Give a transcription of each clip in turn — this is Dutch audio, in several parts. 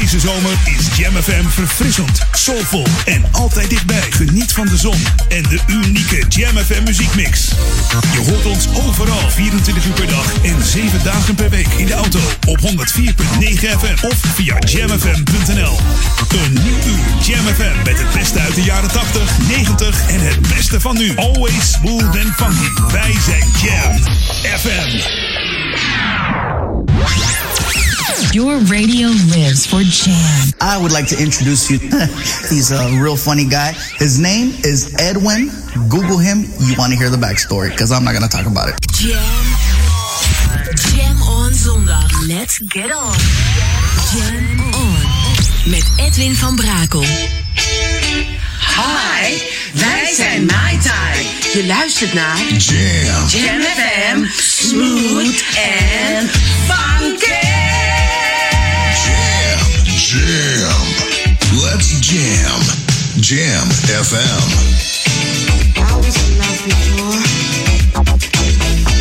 Deze zomer is Jam FM verfrissend, soulvol en altijd dichtbij. Geniet van de zon en de unieke Jam FM muziekmix. Je hoort ons overal 24 uur per dag en 7 dagen per week in de auto op 104.9 FM of via jamfm.nl. Een nieuw uur Jam FM met het beste uit de jaren 80, 90 en het beste van nu. Always smooth and funky. Wij zijn Jam FM. Your radio lives for Jam. I would like to introduce you. He's a real funny guy. His name is Edwin. Google him. You want to hear the backstory because I'm not going to talk about it. Jam. Jam on zondag. Let's get on. Jam on. Met Edwin van Brakel. Hi, wij zijn Mai Tai. Je luistert naar Jam. Jam FM, smooth and funky. Jam. Let's jam. Jam FM. I was in love before.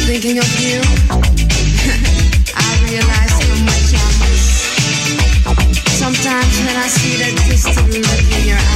Thinking of you, I realize how much I miss. Sometimes when I see that distant look in your eyes,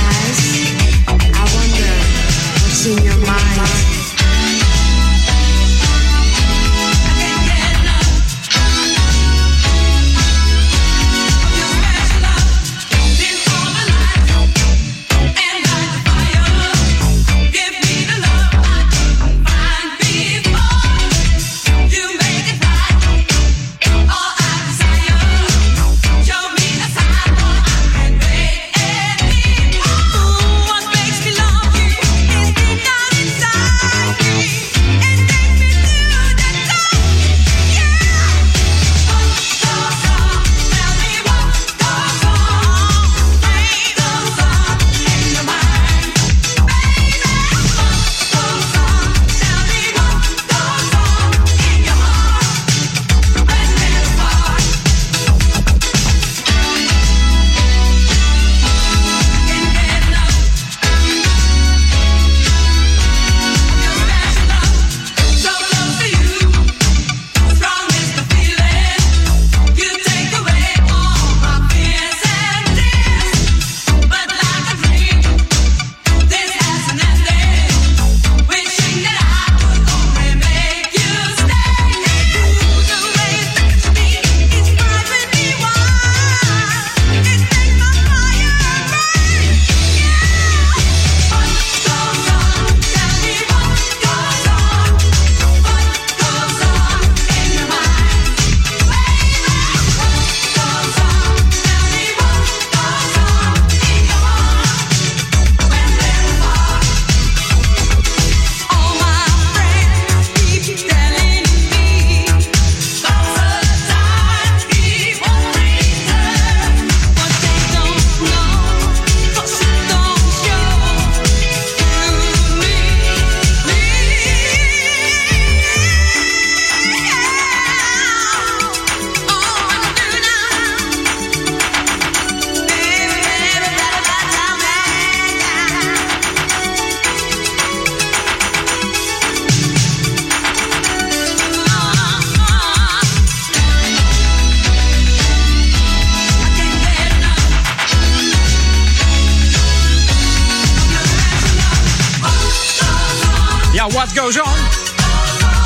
What Goes On.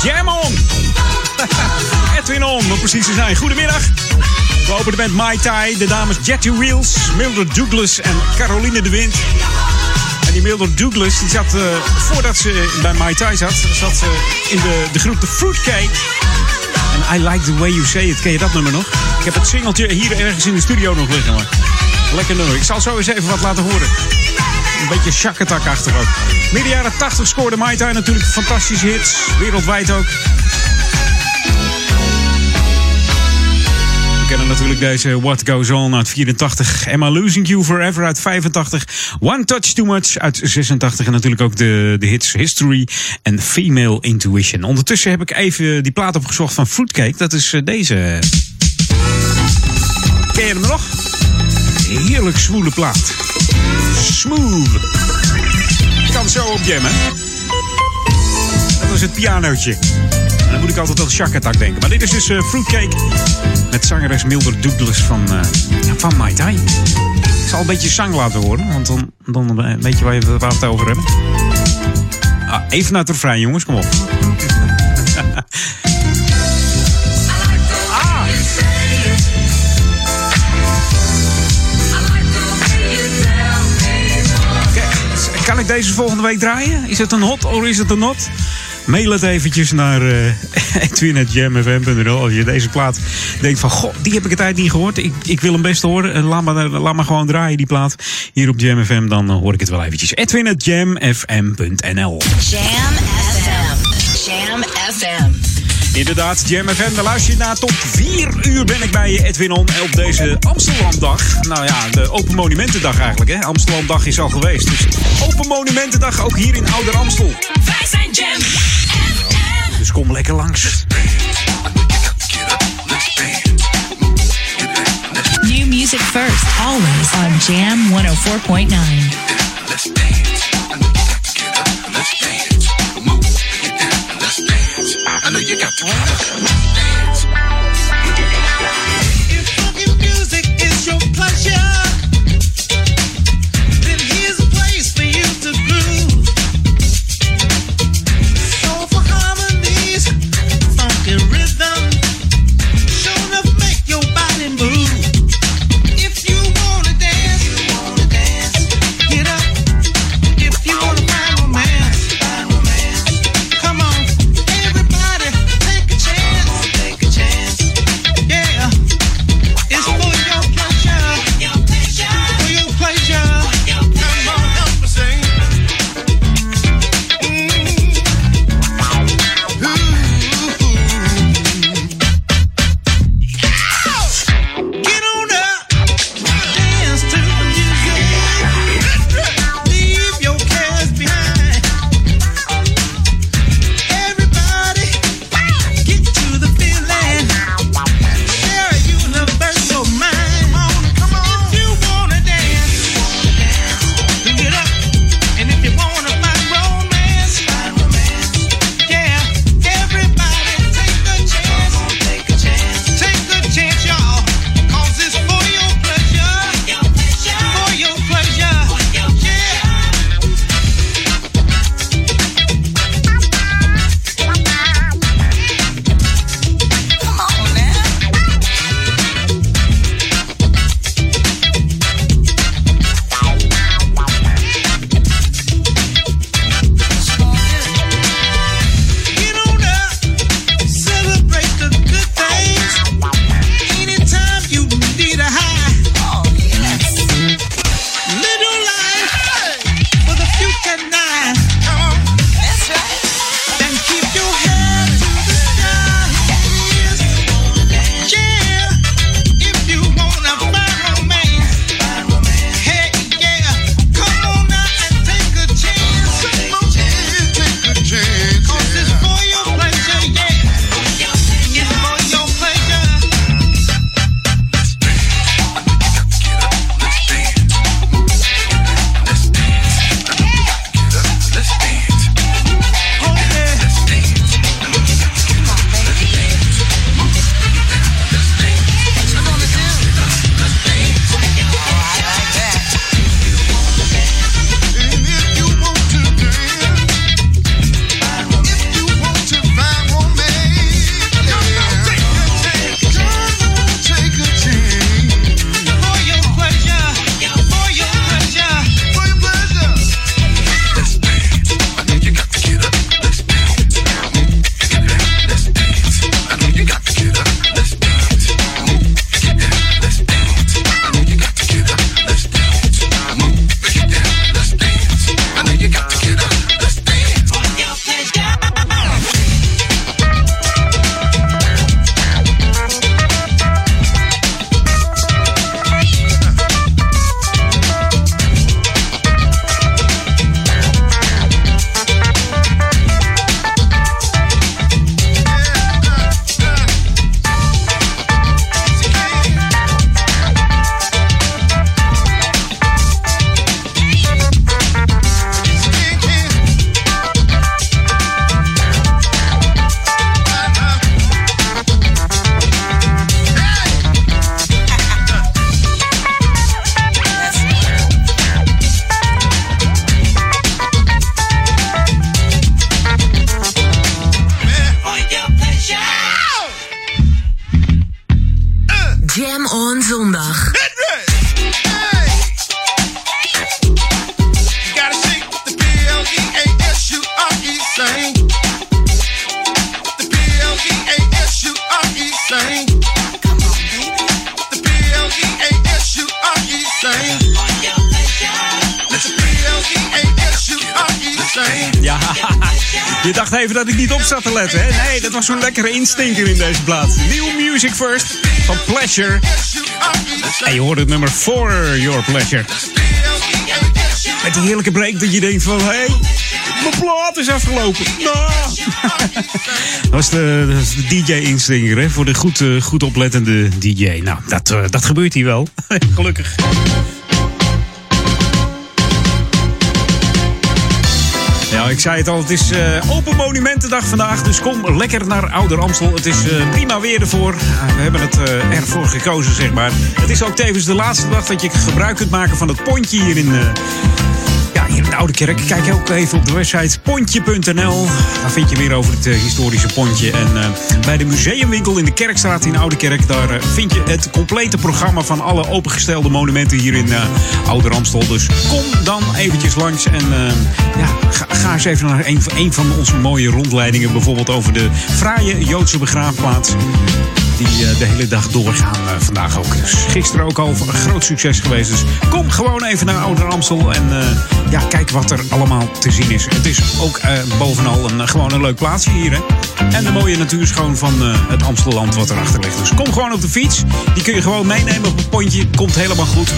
Jam on. Edwin on, om precies te zijn. Goedemiddag. We openen band Mai Tai, de dames Jetty Wheels, Mildred Douglas en Caroline de Wind. En die Mildred Douglas, die zat, eh, voordat ze bij Mai Tai zat, zat ze in de, de groep The Fruitcake. En I Like The Way You Say It. Ken je dat nummer nog? Ik heb het singeltje hier ergens in de studio nog liggen. Maar lekker nummer. Ik zal zo eens even wat laten horen. Een beetje shakatak-achtig ook. Midden jaren 80 scoorde Mai Tai natuurlijk fantastische hits. Wereldwijd ook. We kennen natuurlijk deze What Goes On uit 84. Am I Losing You Forever uit 85. One Touch Too Much uit 86. En natuurlijk ook de, de hits History en Female Intuition. Ondertussen heb ik even die plaat opgezocht van Fruitcake. Dat is eh, deze. Ken je hem nog? Heerlijk zwoele plaat. Smooth. Kan zo op. Dat was het pianootje. Dan moet ik altijd aan Shark Attack denken. Maar dit is dus eh, Fruitcake met zangeres Mildred Douglas van, ja, van Mai Tai. Ik zal een beetje zang laten horen, want dan, dan weet je waar, je, waar we het over hebben. Ah, even naar het refrein, jongens, kom op. deze volgende week draaien? Is het een hot of is het een not? Mail het eventjes naar uh, als je deze plaat denkt van... Goh, die heb ik het tijd niet gehoord. Ik, ik wil hem best horen. En laat, maar, laat gewoon draaien, die plaat. Hier op Jam FM, dan eh, hoor ik het wel eventjes. edwin.jamfm.nl Jam. Inderdaad, Jam FM, daar luister je naar. Tot 4 uur ben ik bij je, Edwin On, op deze Amsterdamdag. Nou ja, de Open Monumentendag eigenlijk. Hè? Amsterdamdag is al geweest. Dus Open Monumentendag ook hier in Ouder Amstel. Wij zijn Jam FM. Dus kom lekker langs. New music first, always on Jam 104.9. you got to. Lekkere instinker in deze plaats. New Music First van Pleasure. En je hoort het nummer For Your Pleasure. Met die heerlijke break dat je denkt van... Hé, hey, mijn plaat is afgelopen. Nou. dat was de, de DJ-instinker? Voor de goed, eh, goed oplettende DJ. Nou, dat, eh, dat gebeurt hier wel. Gelukkig. Ja, ik zei het al, het is eh, Open Monumentendag vandaag. Dus kom lekker naar Ouder Amstel. Het is eh, prima weer ervoor. We hebben het eh, ervoor gekozen, zeg maar. Het is ook tevens de laatste dag dat je gebruik kunt maken van het pontje hier in... hier in de Oude Kerk. Kijk ook even op de website pontje.nl. Daar vind je meer over het eh, historische pontje. En eh, bij de museumwinkel in de Kerkstraat in Oude Kerk... daar eh, vind je het complete programma van alle opengestelde monumenten hier in Oude Ramstel. Dus kom dan eventjes langs en ja, ga, ga eens even naar een, een van onze mooie rondleidingen. Bijvoorbeeld over de fraaie Joodse begraafplaats die eh, de hele dag doorgaan eh, vandaag ook. Dus gisteren ook al een groot succes geweest. Dus kom gewoon even naar Ouder Amstel en eh, ja, kijk wat er allemaal te zien is. Het is ook bovenal een, gewoon een leuk plaatsje hier. Hè? En de mooie natuurschoon van eh, het Amstelland wat erachter ligt. Dus kom gewoon op de fiets. Die kun je gewoon meenemen op een pontje. Komt helemaal goed.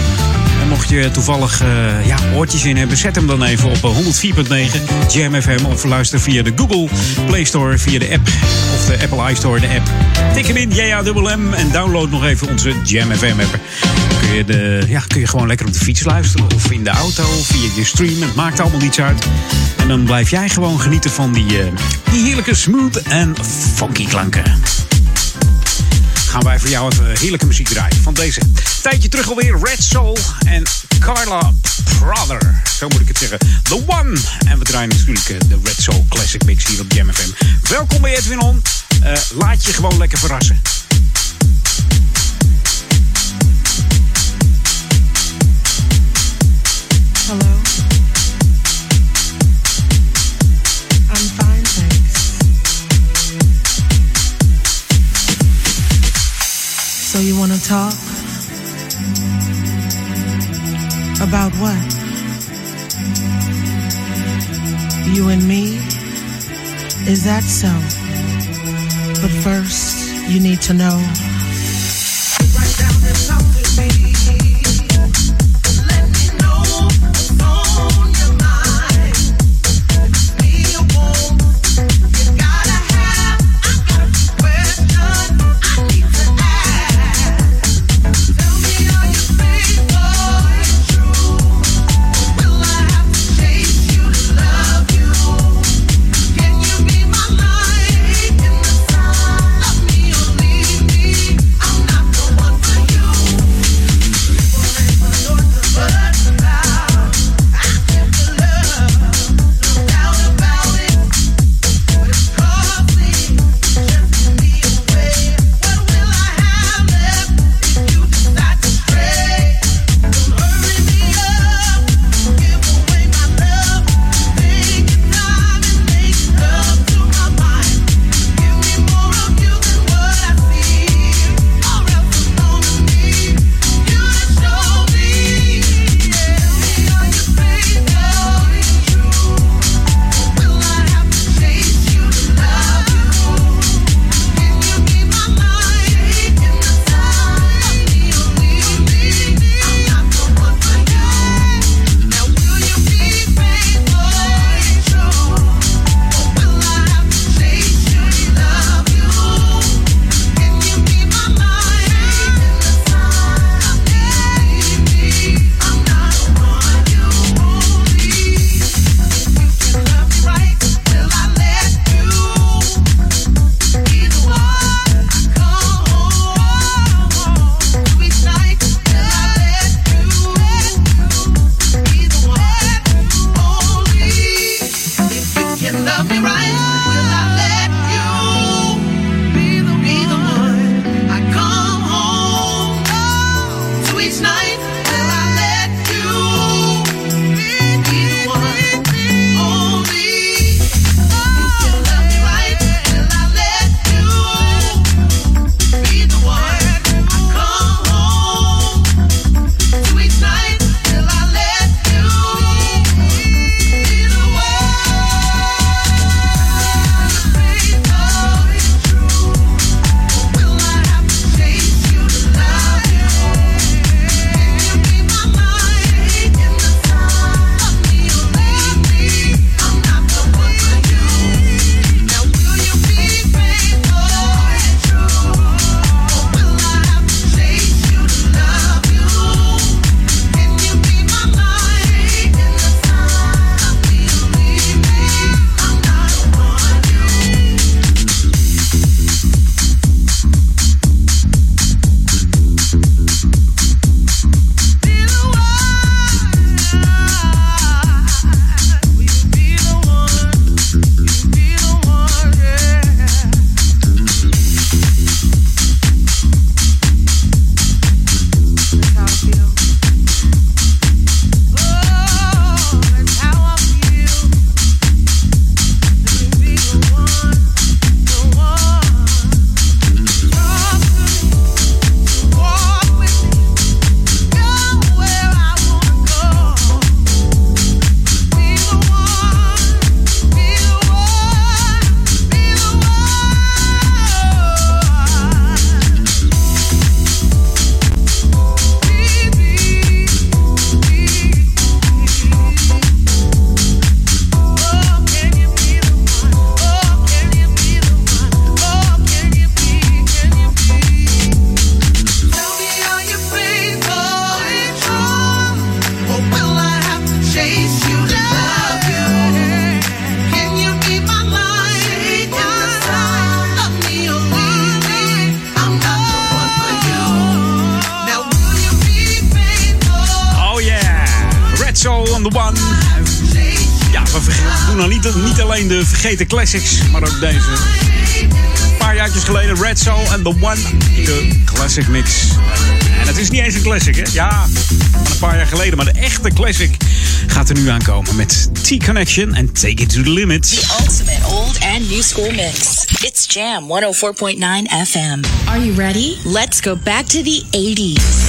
En mocht je toevallig eh, ja, oortjes in hebben, zet hem dan even op eh, 104.9 Jam FM. Of luister via de Google Play Store, via de app. Of de Apple iStore, de app. Tik hem in, JAMM. En download nog even onze Jam FM app. Kun je, de, ja, kun je gewoon lekker op de fiets luisteren. Of in de auto, of via je stream. Het maakt allemaal niets uit. En dan blijf jij gewoon genieten van die, eh, die heerlijke smooth en funky klanken gaan wij voor jou even heerlijke muziek draaien. Van deze tijdje terug alweer Red Soul en Carla Brother. Zo moet ik het zeggen. The One. En we draaien natuurlijk eh, de Red Soul Classic Mix hier op Jam FM. Welkom bij Edwin On. Eh, laat je gewoon lekker verrassen. Hello. So you want to talk? About what? You and me? Is that so? But first, you need to know. Me De classics. Maar ook deze. Een paar jaartjes geleden Red Soul and The One, de classic mix. En het is niet eens een classic, hè? Ja, een paar jaar geleden. Maar de echte classic gaat er nu aankomen met T-Connection en Take It To The Limit. The ultimate old and new school mix. It's Jam 104.9 FM. Are you ready? Let's go back to the 80s.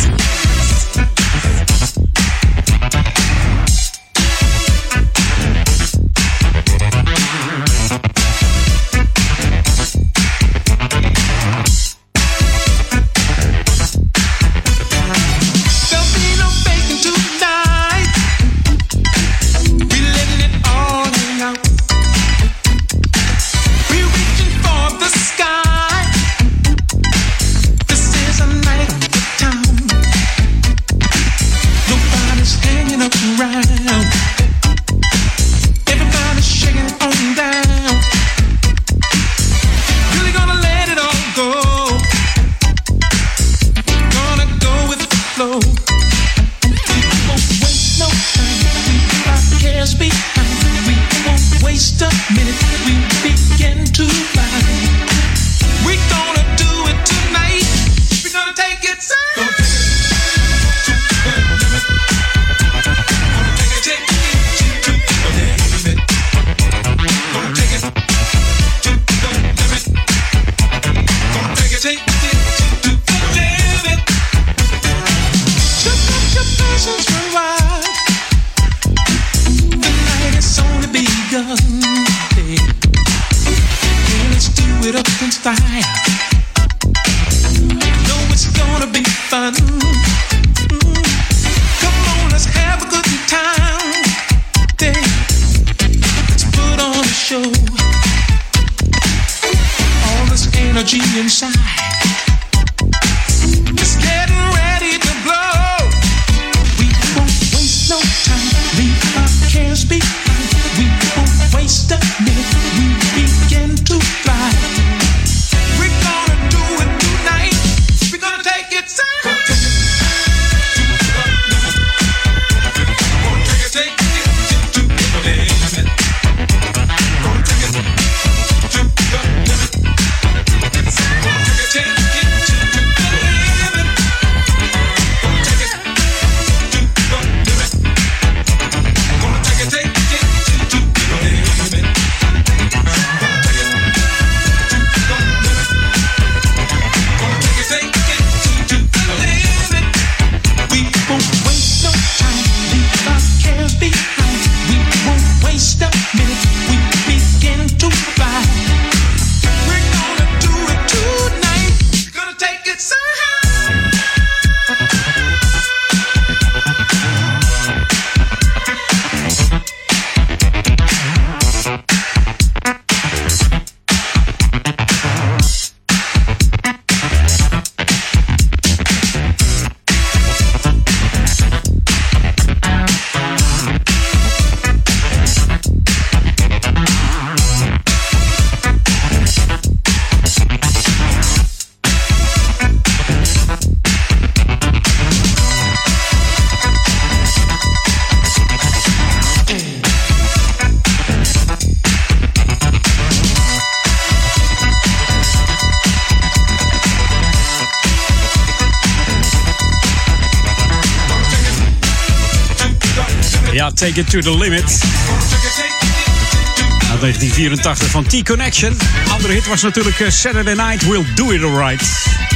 Take It To The Limit. Uit 1984 van T-Connection. Andere hit was natuurlijk eh, Saturday Night We'll Do It Alright.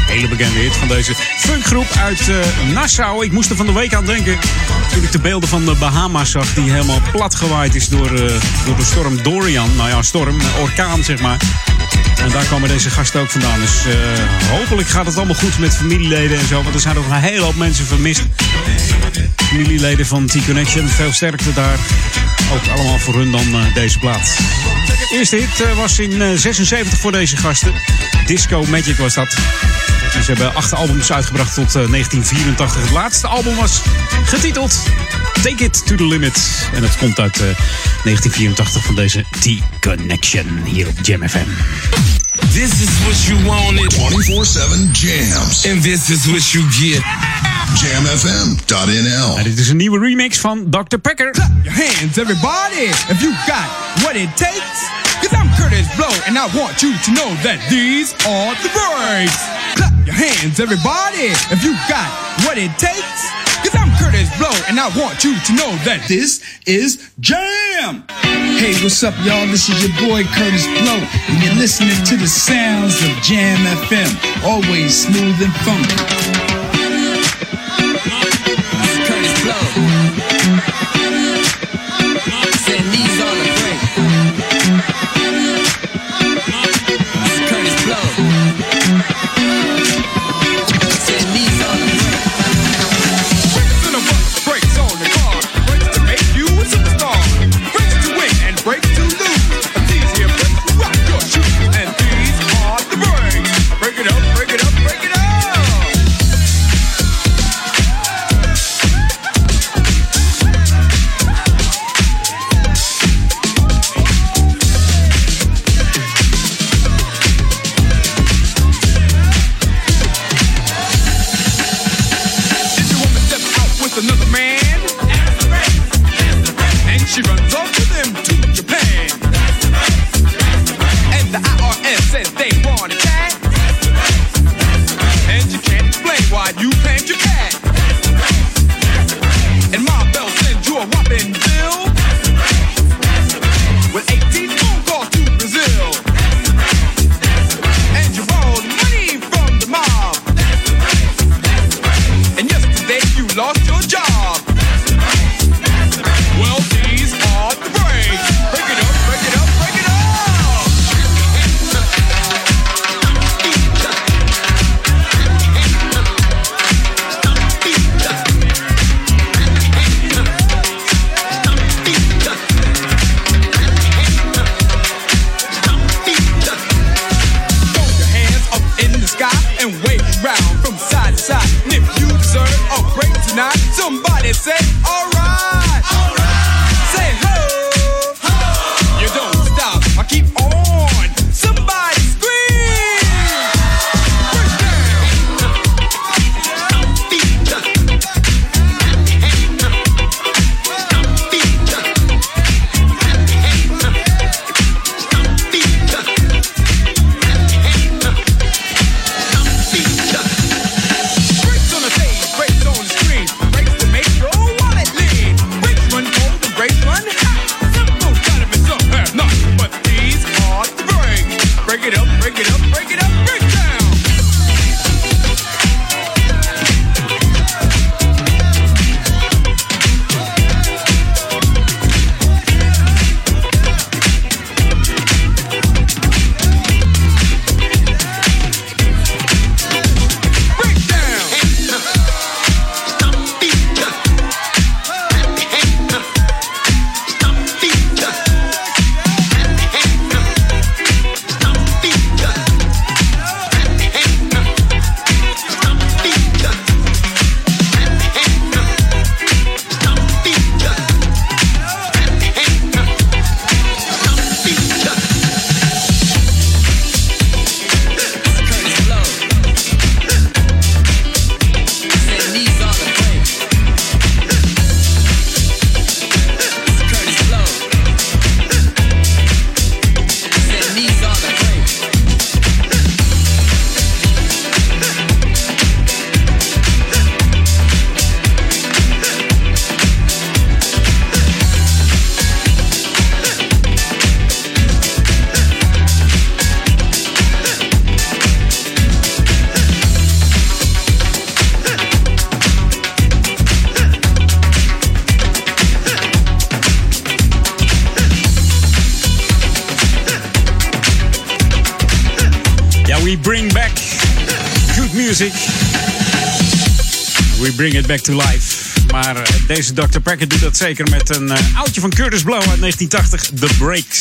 Hele bekende hit van deze funkgroep uit eh, Nassau. Ik moest er van de week aan denken toen ik de beelden van de Bahama's zag... die helemaal platgewaaid is door, eh, door de storm Dorian. Nou ja, storm, orkaan zeg maar. En daar komen deze gasten ook vandaan. Dus hopelijk gaat het allemaal goed met familieleden en zo. Want er zijn ook een hele hoop mensen vermist. Familieleden van T-Connection. Veel sterkte daar. Ook allemaal voor hun dan eh, deze plaat. De eerste hit eh, was in eh, 76 voor deze gasten. Disco Magic was dat. En ze hebben acht albums uitgebracht tot eh, 1984. Het laatste album was getiteld Take It To The Limit. En het komt uit eh, 1984 van deze T-Connection hier op Jam FM. This is what you wanted. 24-7 jams. And this is what you get. Jamfm.nl. En dit is een nieuwe remix van Dr. Pecker. Clap your hands, everybody, if you got what it takes. Cause I'm Curtis Blow, and I want you to know that these are the breaks. Clap your hands, everybody, if you got what it takes. Cause I'm Curtis Blow, and I want you to know that this is Jam. Hey, what's up, y'all? This is your boy Curtis Blow, and you're listening to the sounds of Jam FM. Always smooth and funky. Bring it back to life. Maar eh, deze Dr. Packer doet dat zeker met een eh, oudje van Curtis Blow uit 1980, The Breaks.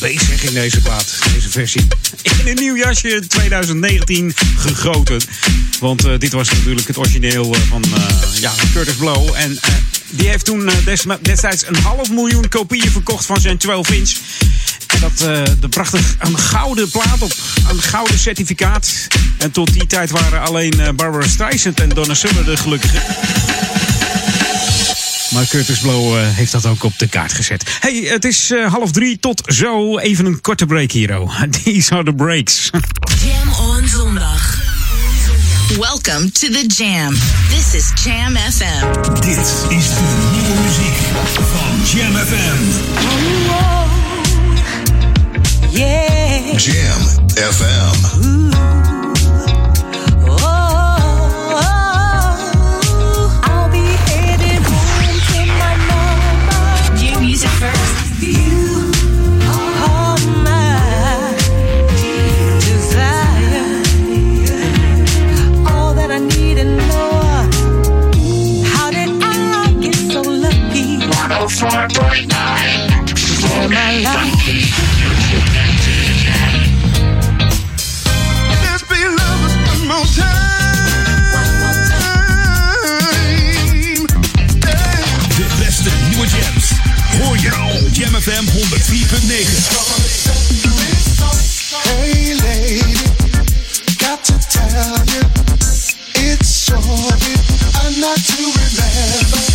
Lekkere zeg in deze plaat, deze versie. In een nieuw jasje 2019 gegoten. Want eh, dit was natuurlijk het origineel van ja, Curtis Blow. En die heeft toen des- destijds een half miljoen kopieën verkocht van zijn 12 inch. En dat, eh dat bracht een, gouden plaat op, een gouden certificaat. En tot die tijd waren alleen eh, Barbara Streisand en Donna Summer de gelukkige. Maar Curtis Blow eh, heeft dat ook op de kaart gezet. Hey, het is eh, half drie tot zo. Even een korte break, Hero. These are the breaks. Jam on zondag. Welcome to the Jam. This is Jam FM. Dit is de nieuwe muziek van Jam FM. Yeah. Jam FM. I'll be headed home to my mama. Op Jam FM 104.9. Hey lady, got to tell you, it's shorty, I'm not to remember.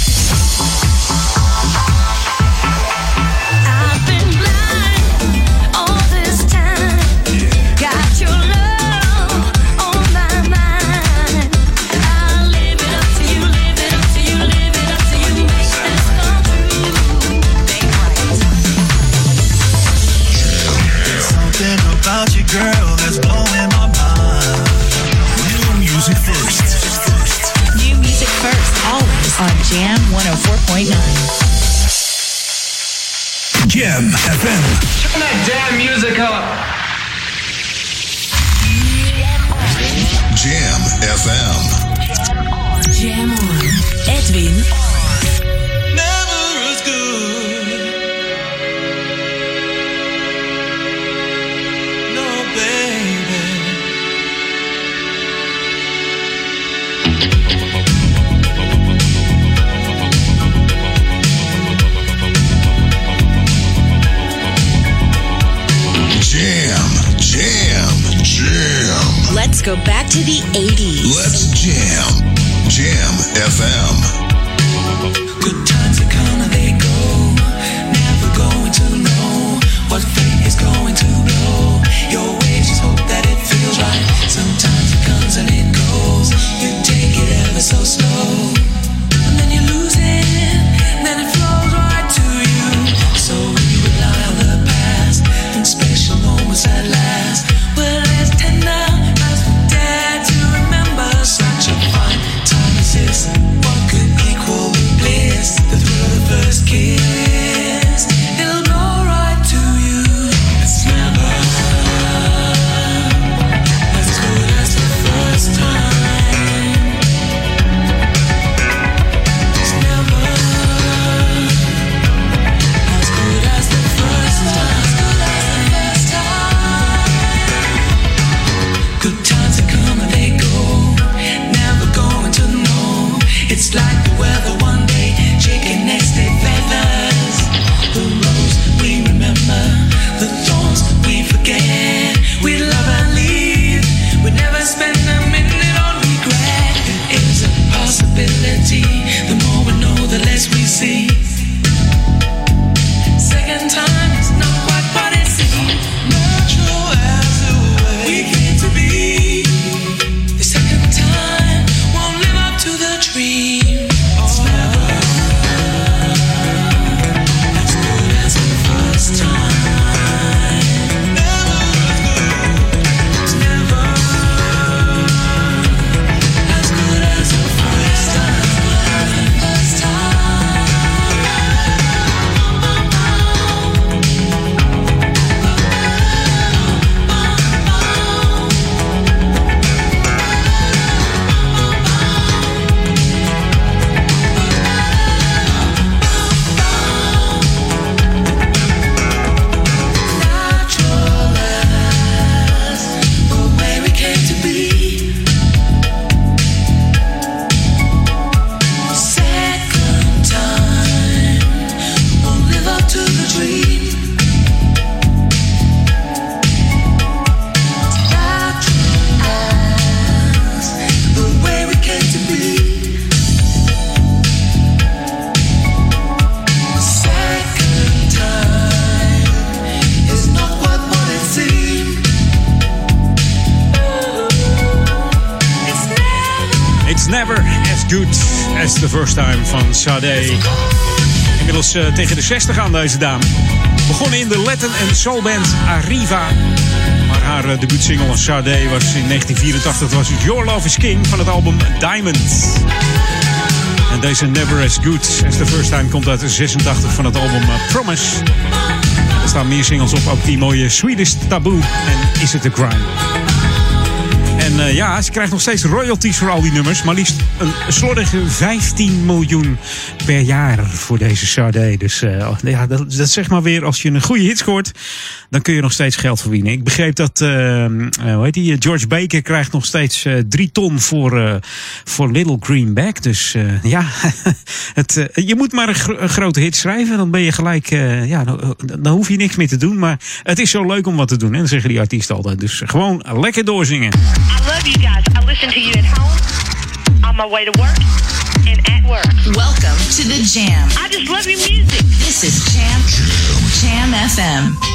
Jam FM. Turn that damn music up. Jam FM. Jam on. Edwin Let's go back to the 80s. Let's jam. Jam FM. Good times they come Inmiddels eh, tegen de 60 aan deze dame. Begonnen in de Latin en soulband Arriva. Maar haar uh, debuutsingle Sade was in 1984 dat was Your Love is King van het album Diamond. En deze Never as Good as the first time komt uit 86 van het album eh, Promise. Er staan meer singles op, ook die mooie Swedish Taboo en Is It a Crime. En uh, ja, ze krijgt nog steeds royalties voor al die nummers. Maar liefst een slordige 15 miljoen per jaar voor deze Sade. Dus uh, ja, dat, dat zeg maar weer, als je een goede hit scoort, dan kun je nog steeds geld verdienen. Ik begreep dat, uh, hoe heet die, George Baker krijgt nog steeds drie ton voor, voor Little Greenback. Dus ja, het, je moet maar een, gro een, grote hit schrijven. Dan ben je gelijk, ja, dan, dan, hoef je niks meer te doen. Maar het is zo leuk om wat te doen. En dan zeggen die artiesten altijd. Dus gewoon lekker doorzingen. I love you guys. I listen to you at home, on my way to work, and at work. Welcome to the Jam. I just love your music. This is Jam Jam, Jam FM.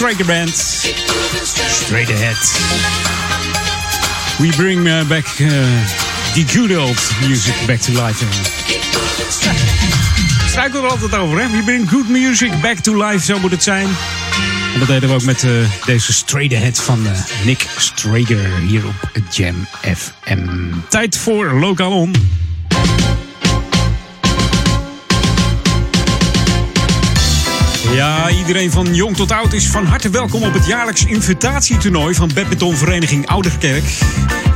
Striker Band. Straight ahead. We bring uh, back uh, the good old music back to life. Ik struikel er altijd over, hè? We bring good music back to life, zo moet het zijn. En dat deden we ook met uh, deze Straight Ahead van uh, Nick Strager hier op Jam FM. Tijd voor Lokaal On. Iedereen van jong tot oud is van harte welkom op het jaarlijks invitatietoernooi van badmintonvereniging Ouderkerk.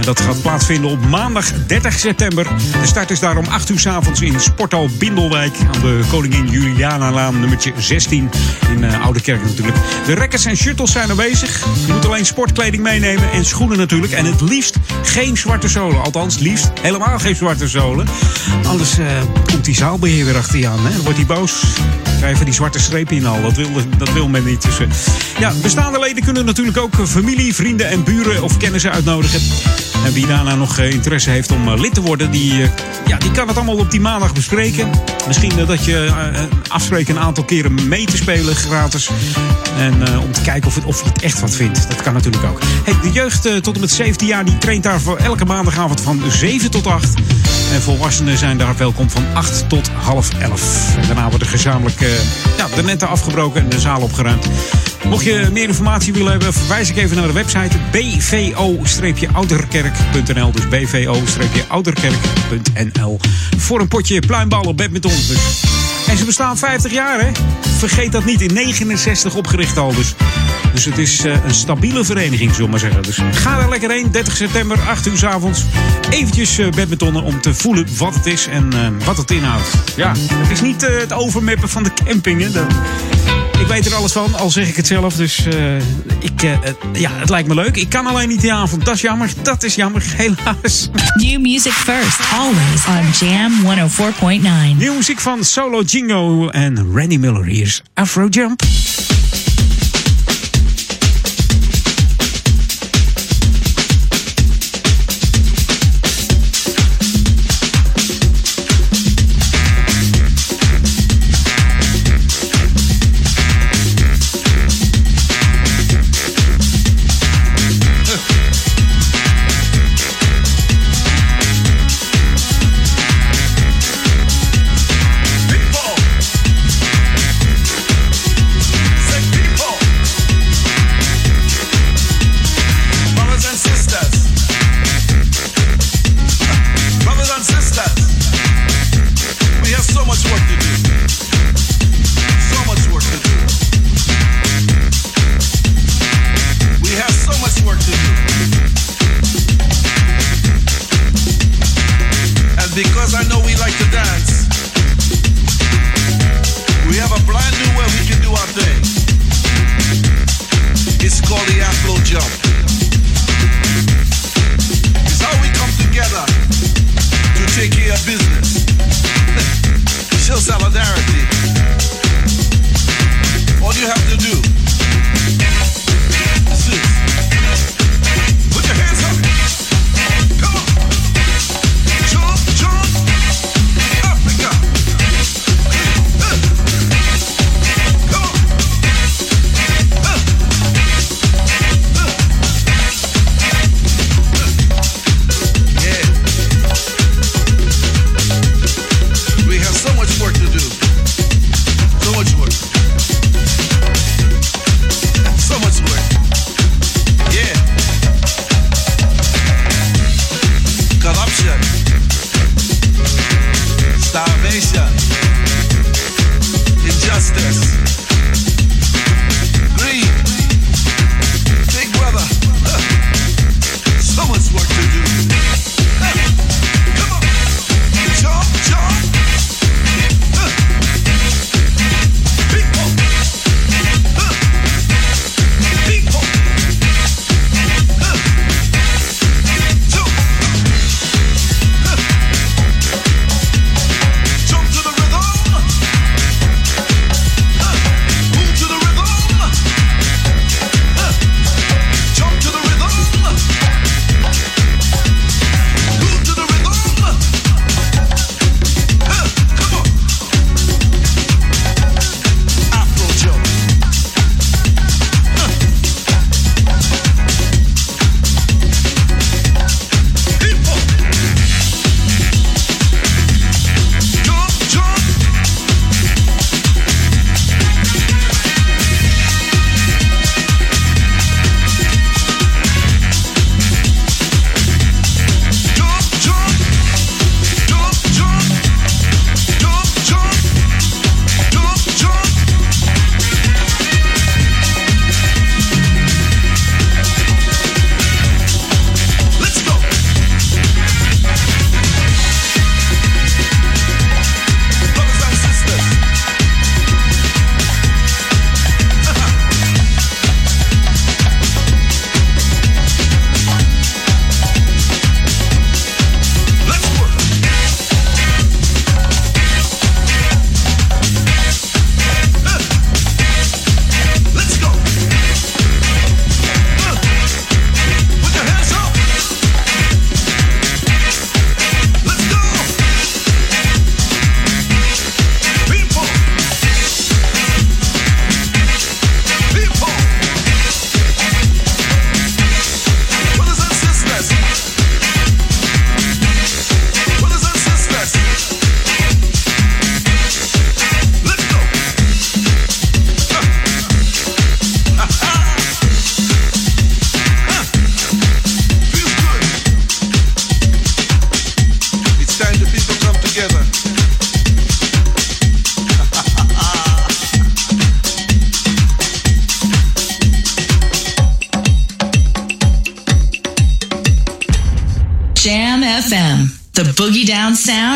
Dat gaat plaatsvinden op maandag 30 september. De start is daar om 8 uur s avonds in Sporthal Bindelwijk aan de Koningin Juliana-laan nummertje 16 in uh, Ouderkerk natuurlijk. De rekkers en shuttles zijn aanwezig. Je moet alleen sportkleding meenemen en schoenen natuurlijk. En het liefst geen zwarte zolen. Althans, liefst helemaal geen zwarte zolen. Anders uh, komt die zaalbeheer weer achter je aan. Hè? Dan wordt hij boos. Krijgen die zwarte strepen in al. Dat wil, dat wil men niet. Dus, uh, ja, bestaande leden kunnen natuurlijk ook familie, vrienden en buren of kennissen uitnodigen. En wie daarna nog uh, interesse heeft om uh, lid te worden, die, uh, ja, die kan het allemaal op die maandag bespreken. Misschien dat je afspreekt een aantal keren mee te spelen gratis. En om te kijken of, het, of je het echt wat vindt. Dat kan natuurlijk ook. De jeugd tot en met 17 jaar die traint daar voor elke maandagavond van 7 tot 8. En volwassenen zijn daar welkom van 8 tot half 11. En daarna wordt er gezamenlijk ja, de netten afgebroken en de zaal opgeruimd. Mocht je meer informatie willen hebben, verwijs ik even naar de website bvo-ouderkerk.nl. Dus bvo-ouderkerk.nl. Voor een potje pluimballen badminton. Dus. En ze bestaan 50 jaar, hè? Vergeet dat niet. In 69 opgericht al. Dus, dus het is uh, een stabiele vereniging, zullen we maar zeggen. Dus ga er lekker heen. 30 september, 8 uur s avonds. Eventjes uh, badmintonnen om te voelen wat het is en uh, wat het inhoudt. Ja, het is niet het overmappen van de camping, hè? Dat... Ik weet er alles van, al zeg ik het zelf. Dus uh, ik, uh, ja, het lijkt me leuk. Ik kan alleen niet die avond. Dat is jammer. Dat is jammer, helaas. New music first, always on Jam 104.9. Nieuwe muziek van Solo Jingo en Randy Miller. Hier is Afro Jump.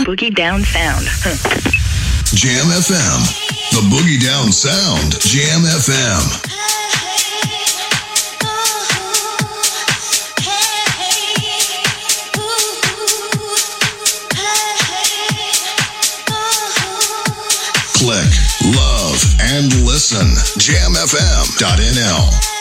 Boogie Down Sound. Jam FM. The Boogie Down Sound. Jam FM. Click, love, and listen. JamFM.nl.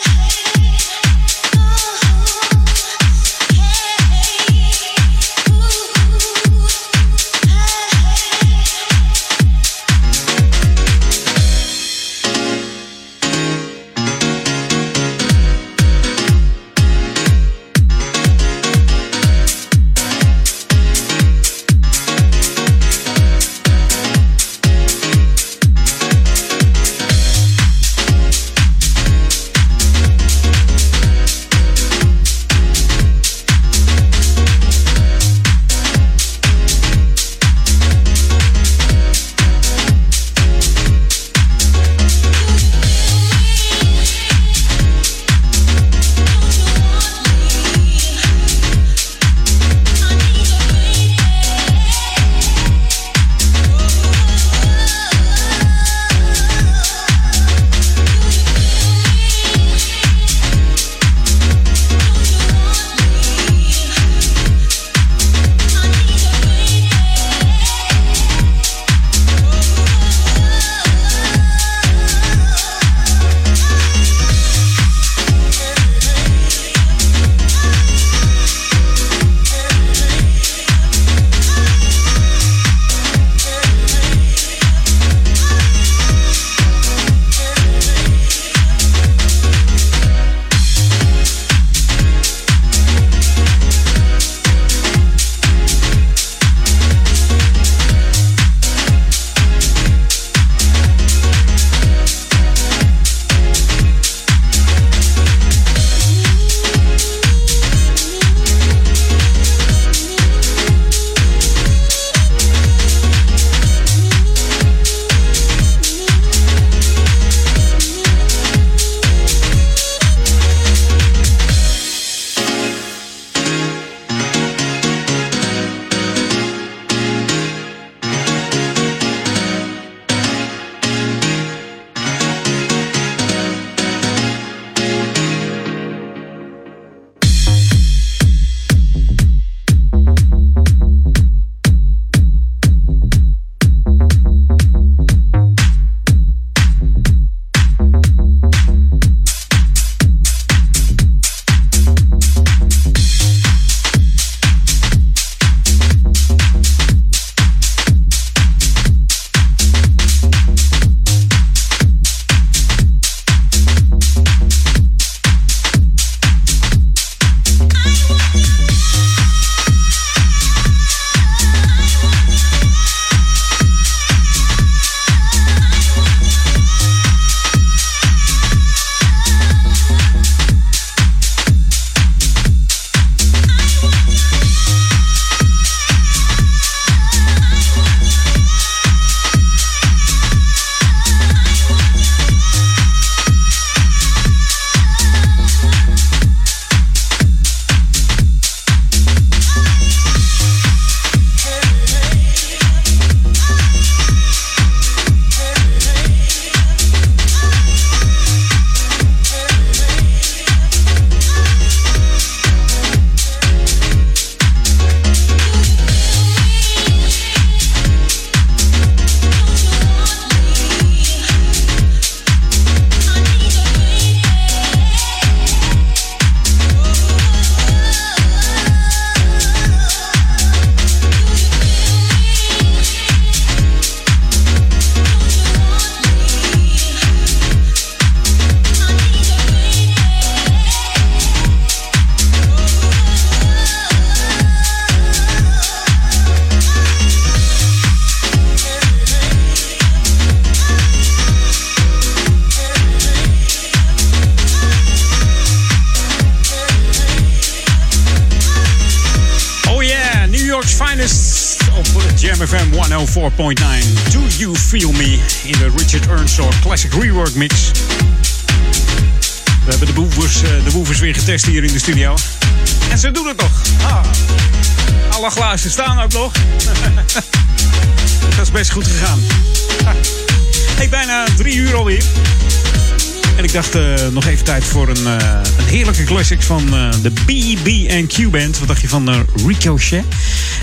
classics van eh, de BB&Q Band. Wat dacht je van eh, Ricochet?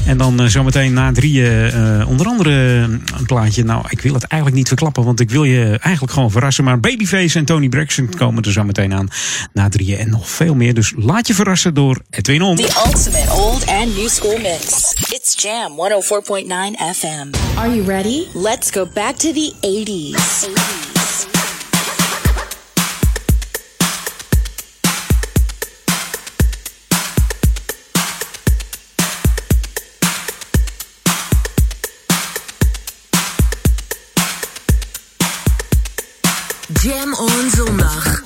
En dan eh, zometeen na drieën eh, onder andere een plaatje. Nou, ik wil het eigenlijk niet verklappen, want ik wil je eigenlijk gewoon verrassen. Maar Babyface en Tony Braxton komen er zo meteen aan na drieën en nog veel meer. Dus laat je verrassen door Edwin On. The ultimate old and new school mix. It's Jam 104.9 FM. Are you ready? Let's go back to the 80s. Jam on zondag.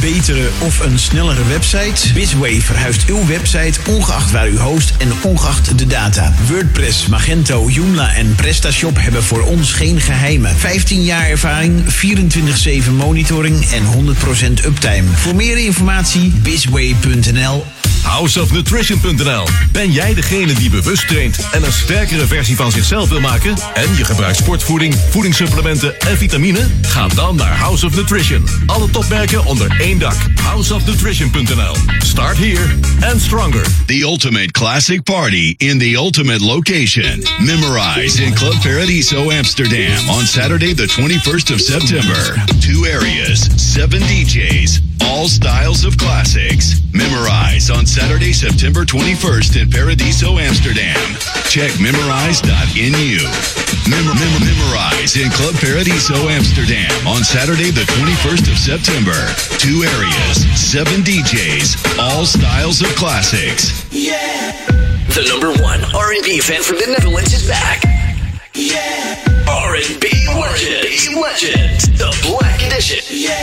Betere of een snellere website? Bizway verhuist uw website ongeacht waar u host en ongeacht de data. WordPress, Magento, Joomla en PrestaShop hebben voor ons geen geheimen. 15 jaar ervaring, 24-7 monitoring en 100% uptime. Voor meer informatie bizway.nl houseofnutrition.nl. Ben jij degene die bewust traint en een sterkere versie van zichzelf wil maken? En je gebruikt sportvoeding, voedingssupplementen en vitamine? Ga dan naar House of Nutrition. Alle topmerken onder één dak. Houseofnutrition.nl. Start here and stronger. The ultimate classic party in the ultimate location. Memorize in Club Paradiso Amsterdam on Saturday, the 21st of September. Two areas, seven DJs, all styles of classics. Memorize on Saturday, September 21st in Paradiso Amsterdam. Check memorize.nu. Mem- mem- memorize in Club Paradiso Amsterdam on Saturday, the 21st of September. Two areas, seven DJs, all styles of classics. Yeah. The number one R&B fan from the Netherlands is back. Yeah. R&B Legend. Legend. The Black Edition. Yeah.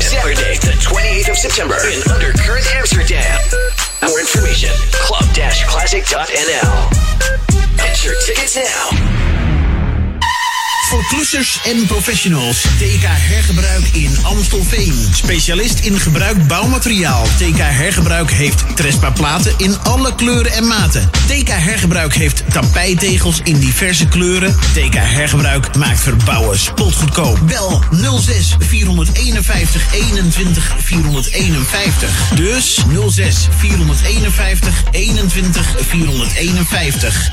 Saturday, the 28th of September in Undercurrent, Amsterdam. More information, club-classic.nl. Get your tickets now. Voor klussers en professionals. TK Hergebruik in Amstelveen. Specialist in gebruikt bouwmateriaal. TK Hergebruik heeft Trespa platen in alle kleuren en maten. TK Hergebruik heeft tapijtegels in diverse kleuren. TK Hergebruik maakt verbouwen spotgoedkoop. Bel 06 451 21 451. Dus 06 451 21 451.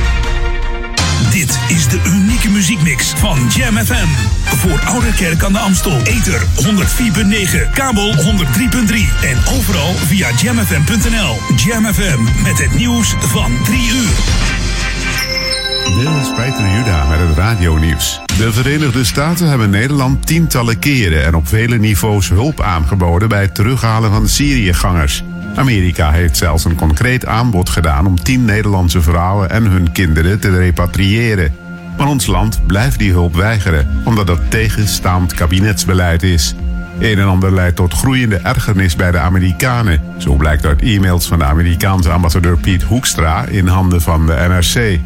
Dit is de unieke muziekmix van Jam FM. Voor Ouderkerk aan de Amstel. Ether 104.9, kabel 103.3 en overal via jamfm.nl. Jam FM met het nieuws van 3 uur. Dit is Peter Juda met het radionieuws. De Verenigde Staten hebben Nederland tientallen keren en op vele niveaus hulp aangeboden bij het terughalen van Syriëgangers. Amerika heeft zelfs een concreet aanbod gedaan om tien Nederlandse vrouwen en hun kinderen te repatriëren. Maar ons land blijft die hulp weigeren, omdat dat tegenstaand kabinetsbeleid is. Een en ander leidt tot groeiende ergernis bij de Amerikanen. Zo blijkt uit e-mails van de Amerikaanse ambassadeur Piet Hoekstra in handen van de NRC.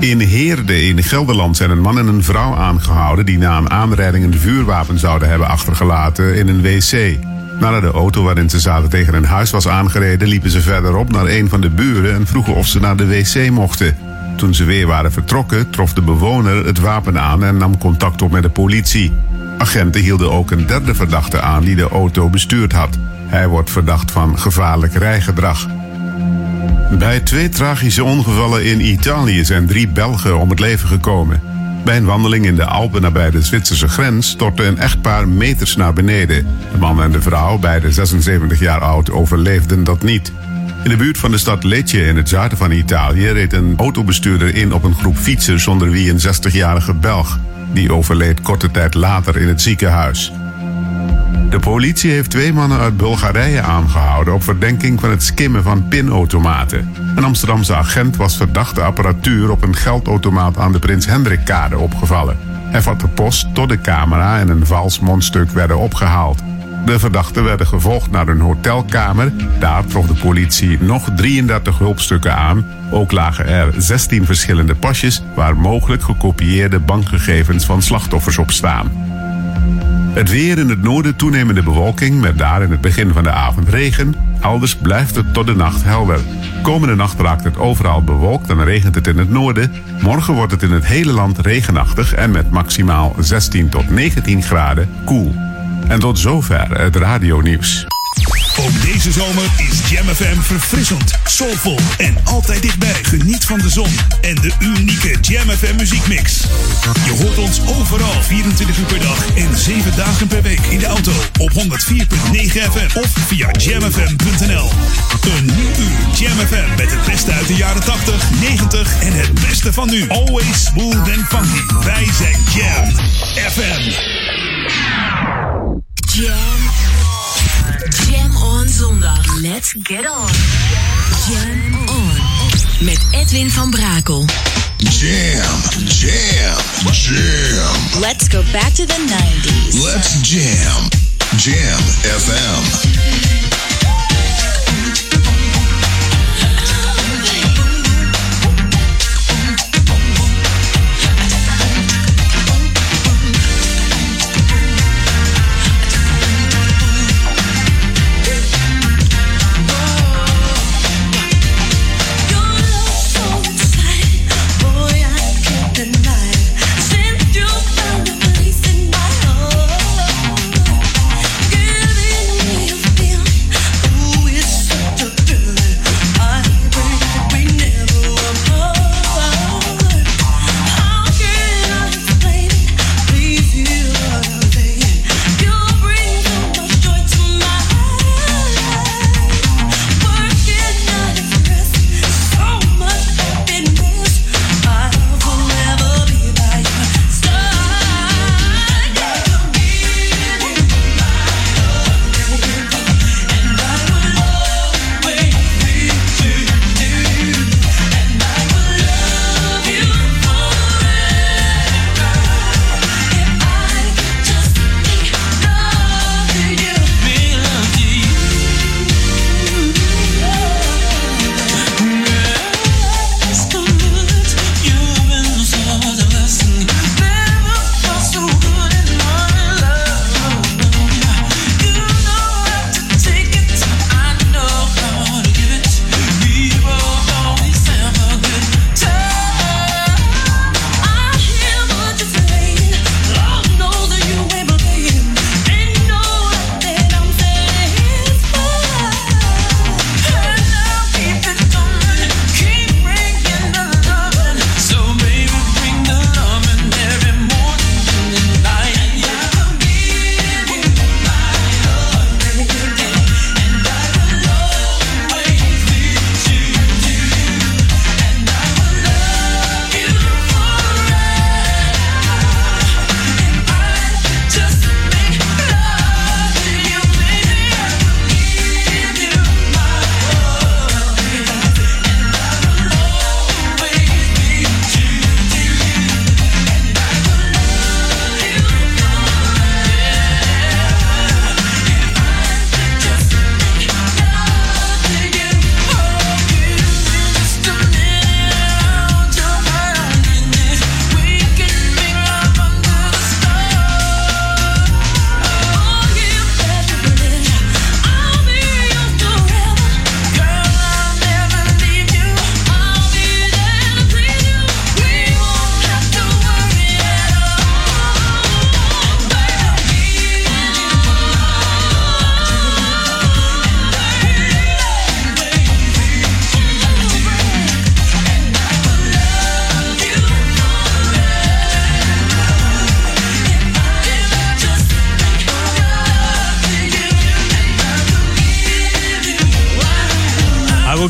In Heerde in Gelderland zijn een man en een vrouw aangehouden die na een aanrijding een vuurwapen zouden hebben achtergelaten in een wc. Nadat de auto waarin ze zaten tegen een huis was aangereden, liepen ze verderop naar een van de buren en vroegen of ze naar de wc mochten. Toen ze weer waren vertrokken, trof de bewoner het wapen aan en nam contact op met de politie. Agenten hielden ook een derde verdachte aan die de auto bestuurd had. Hij wordt verdacht van gevaarlijk rijgedrag. Bij twee tragische ongevallen in Italië zijn drie Belgen om het leven gekomen. Bij een wandeling in de Alpen nabij de Zwitserse grens stortte een echtpaar meters naar beneden. De man en de vrouw, beide 76 jaar oud, overleefden dat niet. In de buurt van de stad Lecce in het zuiden van Italië reed een autobestuurder in op een groep fietsers onder wie een 60-jarige Belg. Die overleed korte tijd later in het ziekenhuis. De politie heeft twee mannen uit Bulgarije aangehouden op verdenking van het skimmen van pinautomaten. Een Amsterdamse agent was verdachte apparatuur op een geldautomaat aan de Prins Hendrikkade opgevallen. Hij vatte post tot de camera en een vals mondstuk werden opgehaald. De verdachten werden gevolgd naar een hotelkamer. Daar trof de politie nog 33 hulpstukken aan. Ook lagen er 16 verschillende pasjes waar mogelijk gekopieerde bankgegevens van slachtoffers op staan. Het weer in het noorden toenemende bewolking met daar in het begin van de avond regen. Elders blijft het tot de nacht helder. Komende nacht raakt het overal bewolkt en regent het in het noorden. Morgen wordt het in het hele land regenachtig en met maximaal 16 tot 19 graden koel. En tot zover het radionieuws. Ook deze zomer is Jam FM verfrissend, soulvol en altijd dichtbij. Geniet van de zon en de unieke Jam FM muziekmix. Je hoort ons overal 24 uur per dag en 7 dagen per week in de auto op 104.9 FM of via jamfm.nl. Een nieuw uur Jam FM met het beste uit de jaren 80, 90 en het beste van nu. Always smooth and funky. Wij zijn Jam FM. Jam. Zondag. Let's get on. Jam on. Met Edwin van Brakel. Jam, jam, jam. Let's go back to the 90s. Let's jam. Jam FM.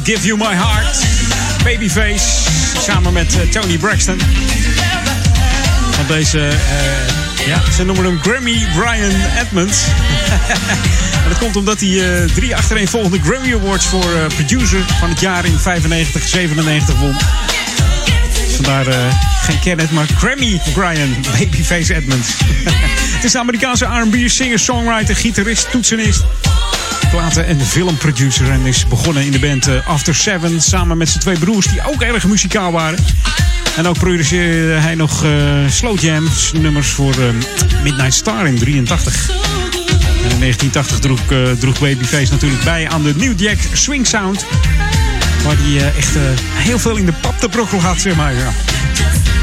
Give you my heart. Babyface. Samen met eh, Tony Braxton. Want deze, eh, ja, ze noemen hem Grammy Brian Edmonds. en dat komt omdat hij eh, drie achtereenvolgende Grammy Awards voor producer van het jaar in 95, 97 won. Vandaar geen Kenneth, maar Grammy Brian Babyface Edmonds. het is een Amerikaanse R&B singer, songwriter, gitarist, toetsenist platen- en filmproducer. En is begonnen in de band eh, After Seven samen met zijn twee broers die ook erg muzikaal waren. En ook produceerde hij nog eh slow jams nummers voor eh, Midnight Star in 83. En in 1980 droeg, eh, droeg Babyface natuurlijk bij aan de New Jack Swing Sound. Waar hij echt heel veel in de pap te brokkel had, zeg maar.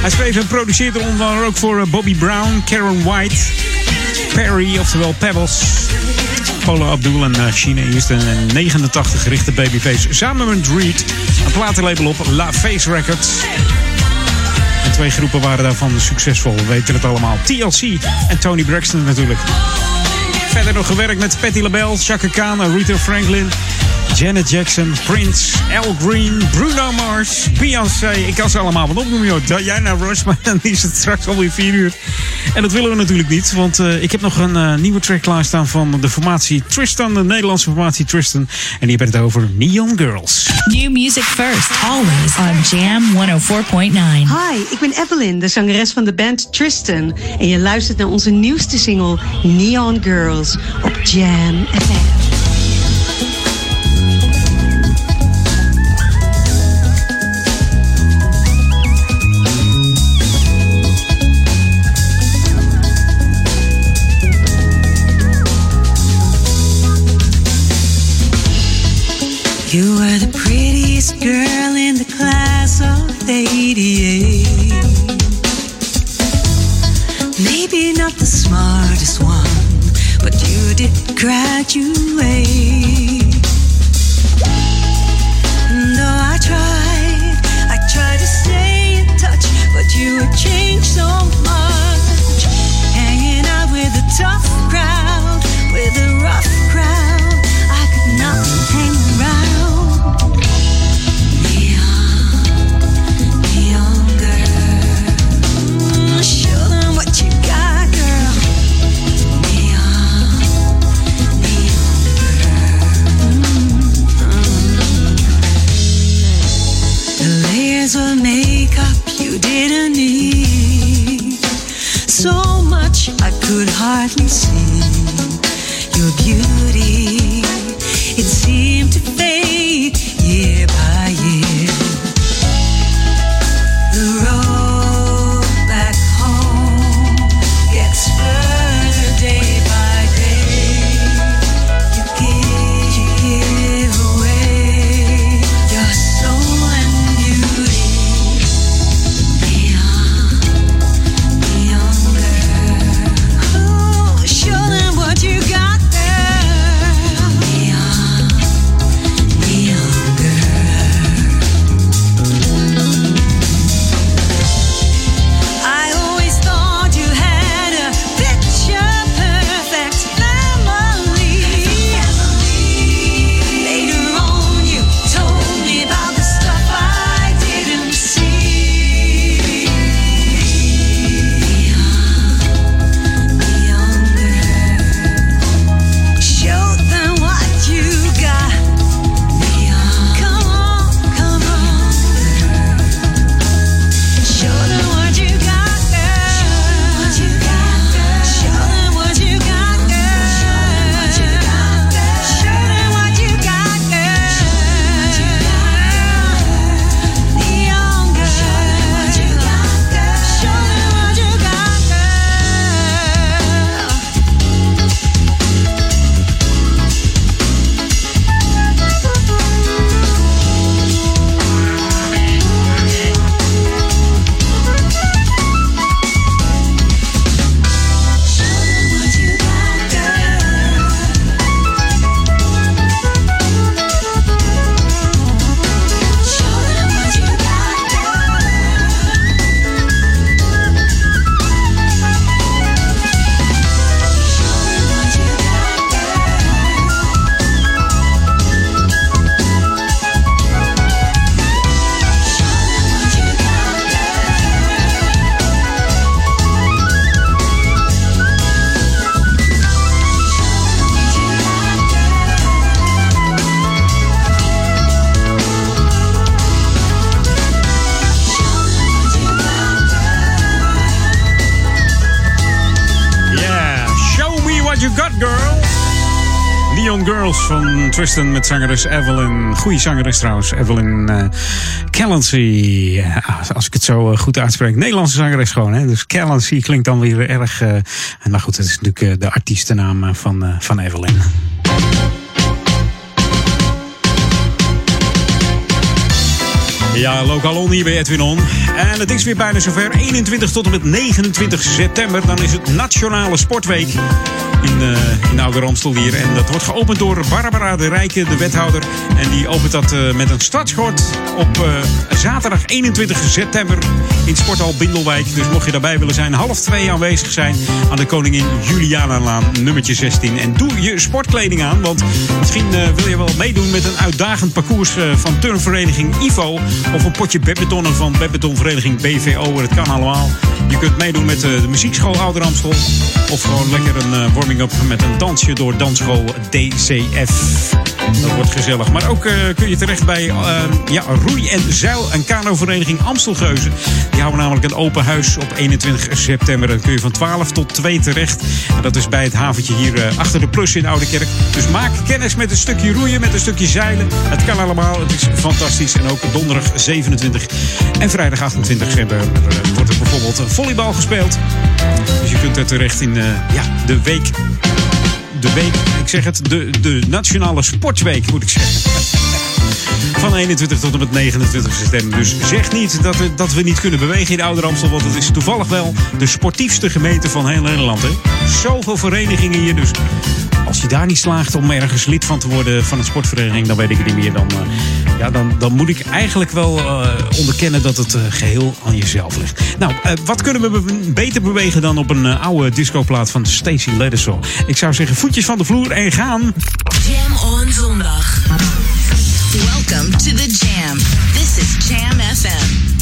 Hij schreef en produceerde onder andere ook voor Bobby Brown, Karen White, Perry, oftewel Pebbles. Paula Abdul en uh, China Easton. En in 89 richtte Babyface samen met Reed een platenlabel op La Face Records. En twee groepen waren daarvan succesvol. We weten het allemaal. TLC en Tony Braxton natuurlijk. Verder nog gewerkt met Patti LaBelle, Chaka Khan, Rita Franklin. Janet Jackson, Prince, Al Green, Bruno Mars, Beyoncé. Ik kan ze allemaal wel opnoemen, joh. Diana Ross, maar dan is het straks alweer 4 uur. En dat willen we natuurlijk niet, want eh, ik heb nog een eh, nieuwe track klaarstaan van de formatie Tristan, de Nederlandse formatie Tristan. En die hebben het over Neon Girls. New music first, always on Jam 104.9. Hi, ik ben Evelyn, de zangeres van de band Tristan. En je luistert naar onze nieuwste single Neon Girls op Jam FM. 88. Maybe not the smartest one, but you did graduate. Met zangeres Evelyn. Goeie zangeres trouwens, Evelyn uh, Callancy. Ja, als ik het zo eh, goed uitspreek. Nederlandse zangeres gewoon, hè. Dus Callancy klinkt dan weer erg... eh nou goed, dat is natuurlijk eh, de artiestennaam eh, van, eh, van Evelyn. Ja, lokaal on hier bij Edwin On. En het is weer bijna zover. 21 tot en met 29 september. Dan is het Nationale Sportweek in, eh in Oude Ramstel hier. En dat wordt geopend door Barbara de Rijke, de wethouder. En die opent dat eh, met een startschot op eh, zaterdag 21 september in Sporthal Bindelwijk. Dus mocht je daarbij willen zijn, half twee aanwezig zijn aan de Koningin Julianalaan, nummertje 16. En doe je sportkleding aan, want misschien wil je wel meedoen met een uitdagend parcours van turnvereniging IVO. Of een potje badmintonnen van badmintonvereniging BVO. Het kan allemaal. Je kunt meedoen met de muziekschool Ouder Amstel. Of gewoon lekker een eh, warming-up met een dansje door dansschool DCF. Dat wordt gezellig. Maar ook eh, kun je terecht bij eh, ja, roei- en zeil- en kanovereniging Amstelgeuzen. Die houden namelijk een open huis op 21 september. Dan kun je van 12 tot 2 terecht. En dat is bij het haventje hier eh, achter de Plus in Oudekerk. Dus maak kennis met een stukje roeien, met een stukje zeilen. Het kan allemaal. Het is fantastisch. En ook donderdag 27 en vrijdag 28 september wordt er bijvoorbeeld volleybal gespeeld. Dus je kunt er terecht in ja, de week de week, ik zeg het, de, de Nationale Sportweek moet ik zeggen. Van 21 tot en met 29 september. Dus zeg niet dat we, dat we niet kunnen bewegen in Ouder Amstel. Want het is toevallig wel de sportiefste gemeente van heel Nederland. Hè? Zoveel verenigingen hier. Dus als je daar niet slaagt om ergens lid van te worden van een sportvereniging, dan weet ik het niet meer. Dan, eh, ja, dan, dan moet ik eigenlijk wel eh, onderkennen dat het eh, geheel aan jezelf ligt. Nou, wat kunnen we be- beter bewegen dan op een oude discoplaat van Stacey Leddersaw? Ik zou zeggen, voetjes van de vloer en gaan. Jam on zondag. Welcome to the Jam. This is Jam FM.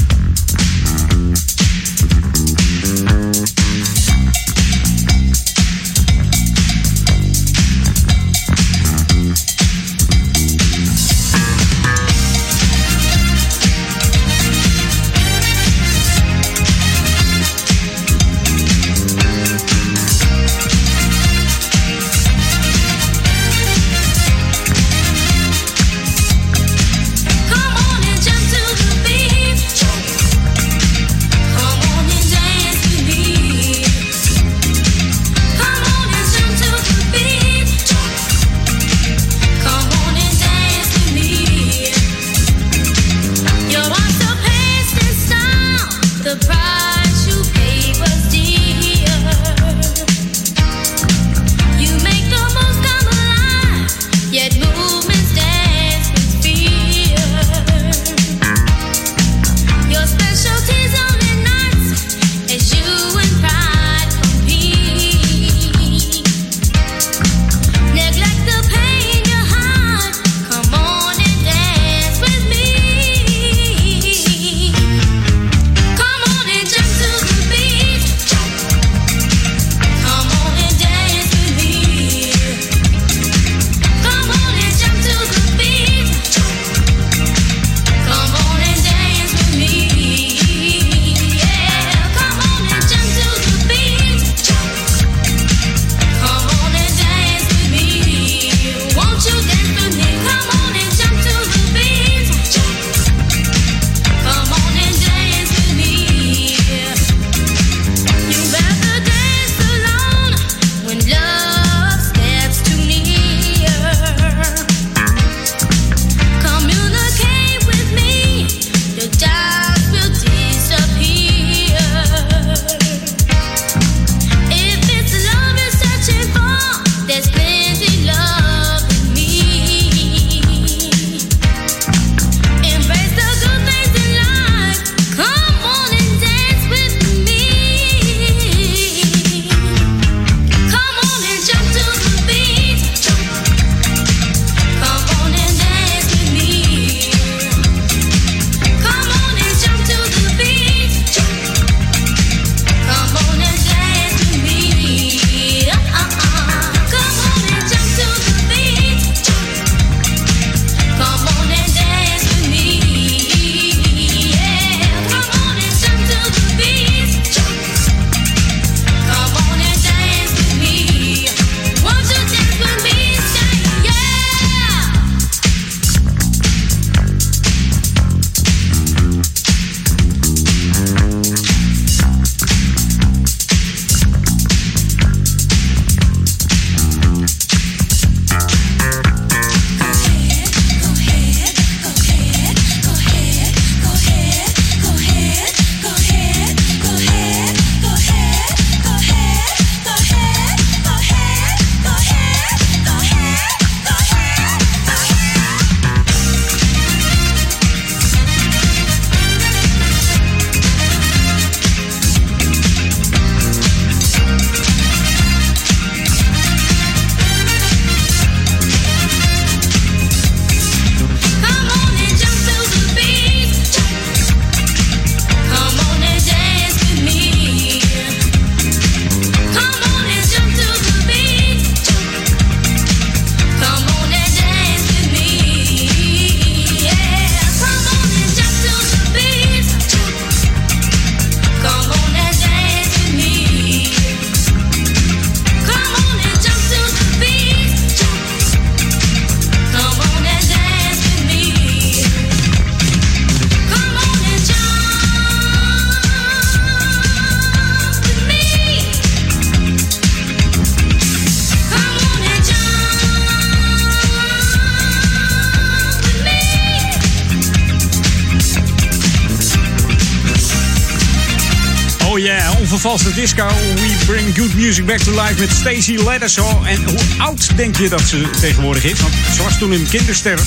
We bring good music back to life met Stacey Laddersaw. En hoe oud denk je dat ze tegenwoordig is? Want ze was toen een kinderster.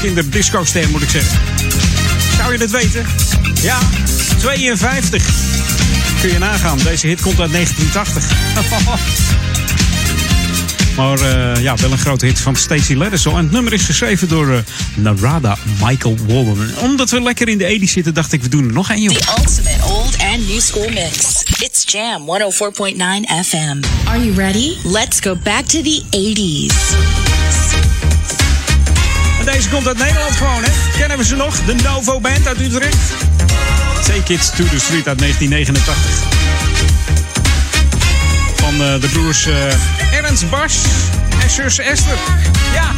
Kinderdisco-ster moet ik zeggen. Zou je dat weten? Ja, 52. Kun je nagaan. Deze hit komt uit 1980. Maar eh, ja, wel een grote hit van Stacey Laddersaw. En het nummer is geschreven door eh, Narada Michael Walden. Omdat we lekker in de 80 zitten, dacht ik, we doen er nog een, joh. The ultimate old and new school mix. Jam 104.9 FM. Are you ready? Let's go back to the 80s. En deze komt uit Nederland gewoon, hè? Kennen we ze nog? De Novo Band uit Utrecht. Take It to the Street uit 1989. Van eh, de broers eh, Ernst Bas en zus Esther. Ja,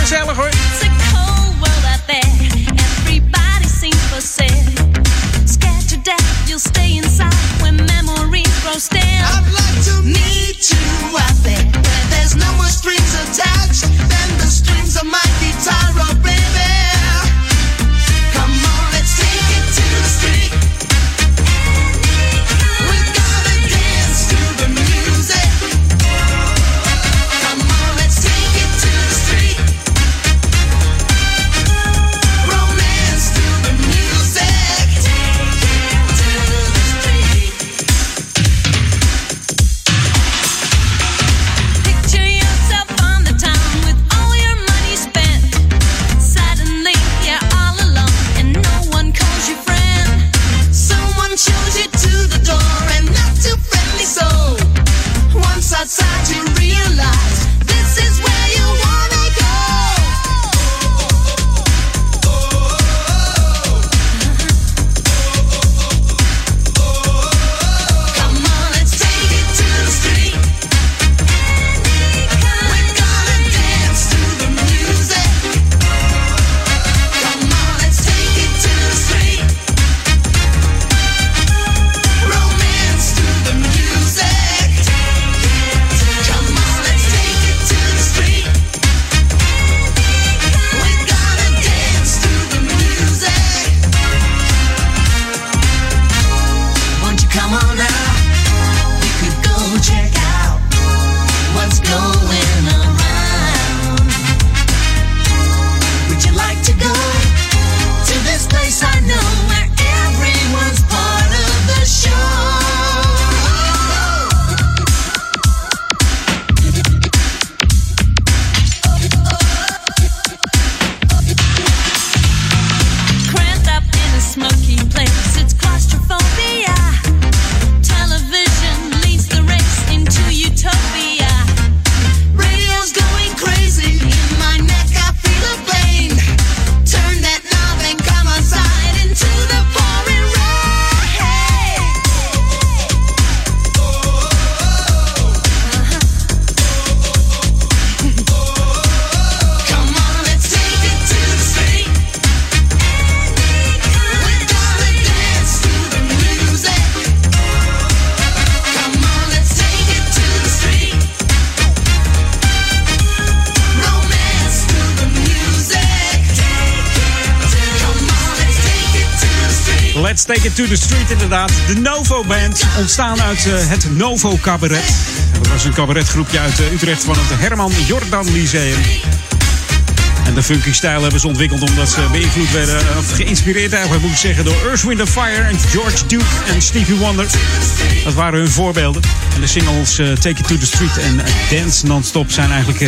gezellig hoor. It's a cold world out there. Dim. I'd like to meet you out there there's no more strings attached take it to the street, inderdaad. De Novo Band, ontstaan uit eh, het Novo Cabaret. Dat was een cabaretgroepje uit eh, Utrecht van het Herman Jordan Lyceum. En de funky stijl hebben ze ontwikkeld omdat ze beïnvloed werden, eh, of geïnspireerd eigenlijk moet ik zeggen, door Earth, Wind Fire en George Duke en Stevie Wonder. Dat waren hun voorbeelden. En de singles Take It to the Street en Dance Non-Stop zijn eigenlijk,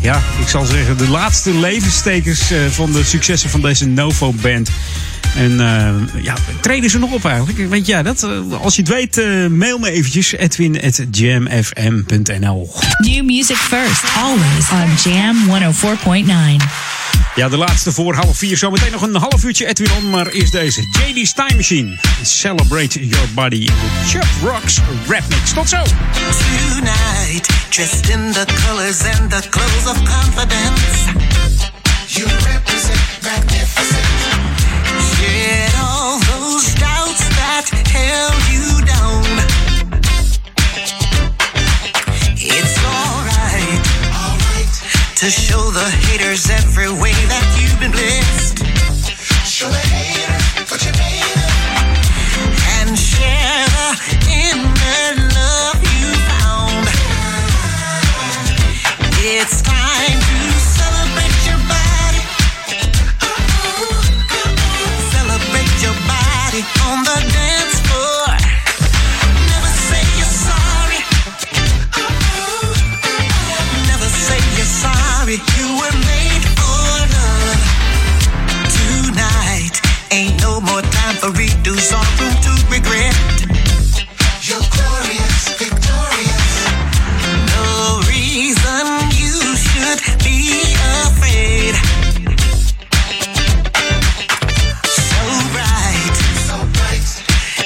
ja, ik zal zeggen, de laatste levenstekens eh, van de successen van deze Novo Band. En eh, ja, treden ze nog op eigenlijk? Weet jij dat? Eh, als je het weet, eh, mail me eventjes edwin.jamfm.nl New music first, always on Jam 104.9. Ja, de laatste voor half vier. Zometeen nog een half uurtje Edwin on, maar eerst deze. JD's Time Machine. Celebrate your body. Chuck Rocks Rap Mix. Tot zo. Tonight, dressed in the colors and the clothes of confidence. You represent magnificent. haters every way that you've been blessed. Show the hater what you made of. And share the inner love you found. It's ain't no more time for redos or room to regret. You're glorious, victorious. No reason you should be afraid. So bright, so bright.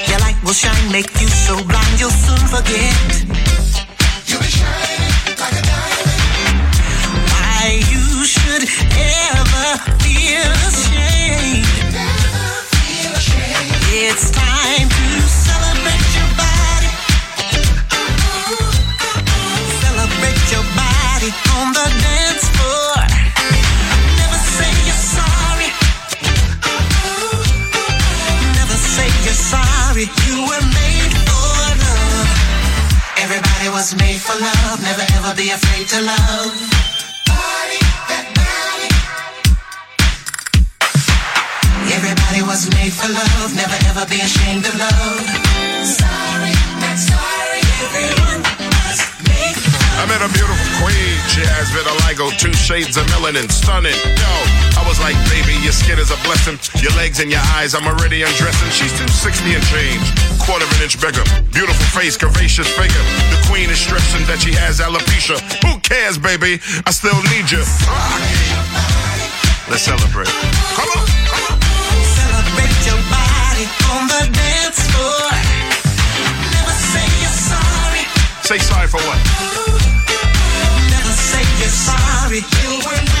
Your light will shine, make you so blind you'll soon forget. You'll shining like a diamond. Why you should ever feel ashamed. Was made for love. Never ever be afraid to love. Everybody was made for love. Never ever be ashamed of love. Sorry, not sorry. Everyone I met a beautiful queen. She has vitiligo, two shades of melanin, stunning. Yo, I was like, baby, your skin is a blessing. Your legs and your eyes, I'm already undressing. She's 260 and change, quarter of an inch bigger. Beautiful face, curvaceous figure. The queen is stressing that she has alopecia. Who cares, baby? I still need you. Let's celebrate. Come on. Say sorry for what? Never say you're sorry. You were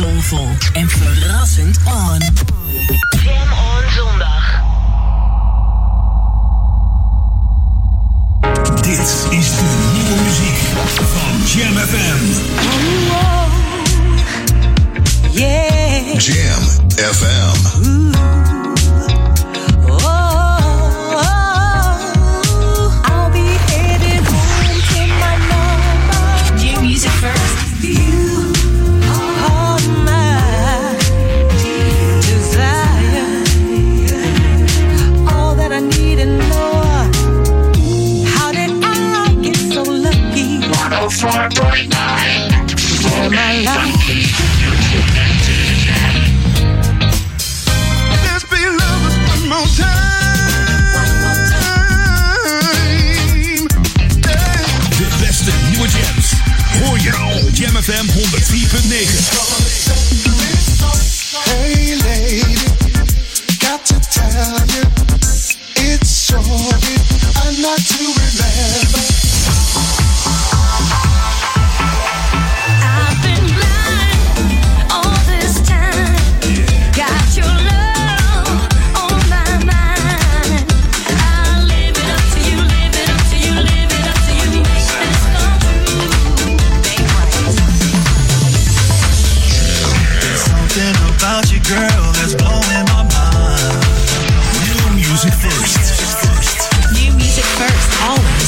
soulvol en verrassend on. Jam on zondag. Dit is de nieuwe muziek van Jam FM. Yeah. Jam FM.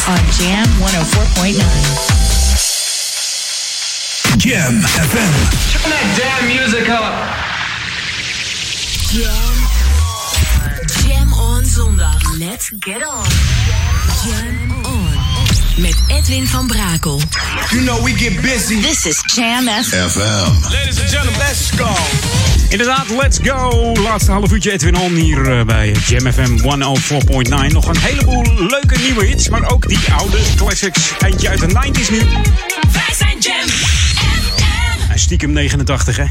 On Jam 104.9. Jam FM. Turn that damn music up. Jam. Jam on zondag. Let's get on. Jam on. Met Edwin van Brakel. You know we get busy. This is Jam FM. FM. Ladies and gentlemen, let's go. Inderdaad, let's go. Laatste half uurtje Edwin On hier eh, bij Jam FM 104.9. Nog een heleboel leuke nieuwe hits, maar ook die oude classics. Eentje uit de 90s nu. Wij zijn Jam En stiekem 89, hè?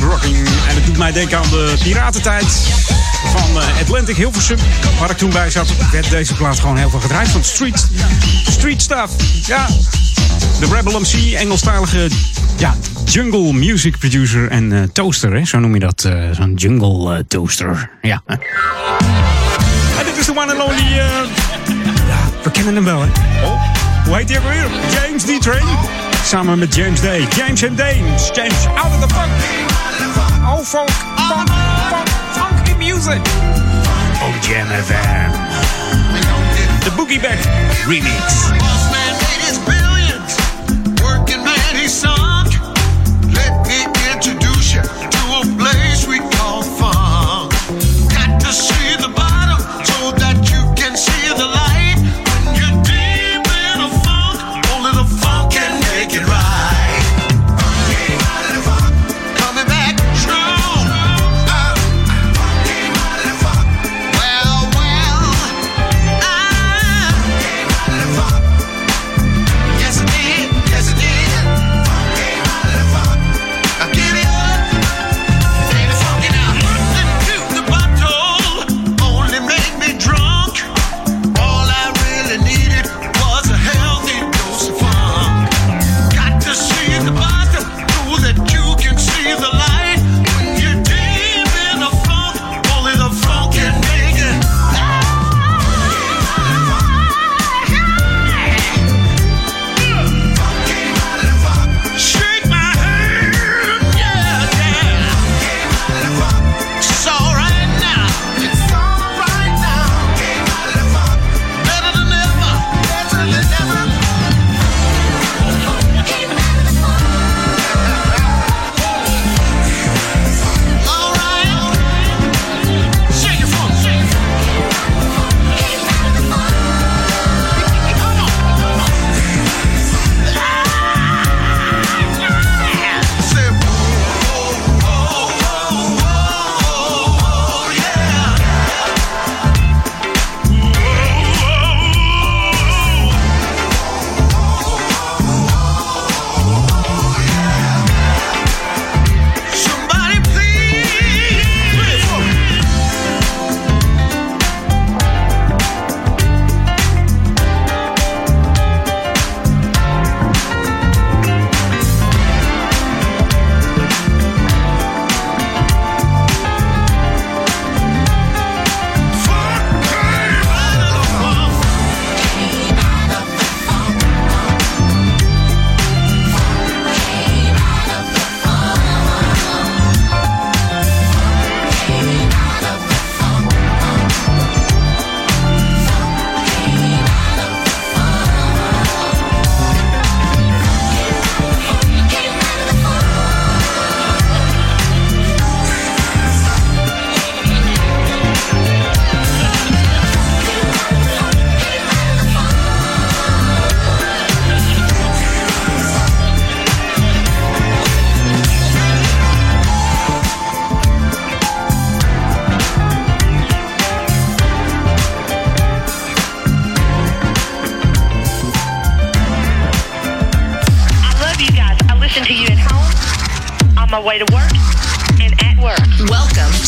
Rocking. En het doet mij denken aan de piratentijd van eh, Atlantic Hilversum. Waar ik toen bij zat, werd deze plaats gewoon heel veel gedraaid. Van street, street stuff. Ja, de Rebel MC, Engelstalige ja, jungle music producer en eh, toaster. Hè? Zo noem je dat, eh, zo'n jungle toaster. Ja. Dit is de one and only... Ja, we kennen hem wel, hè? Oh, hoe heet hij ook weer? James D. Train? Samen met James Day. James and Dames. James, out of the funk. Oh, funk, funk, funk, funky music. Oh, Jam The Boogie Back Remix.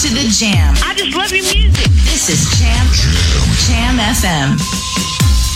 to the jam. I just love your music. This is Jam Jam, jam FM.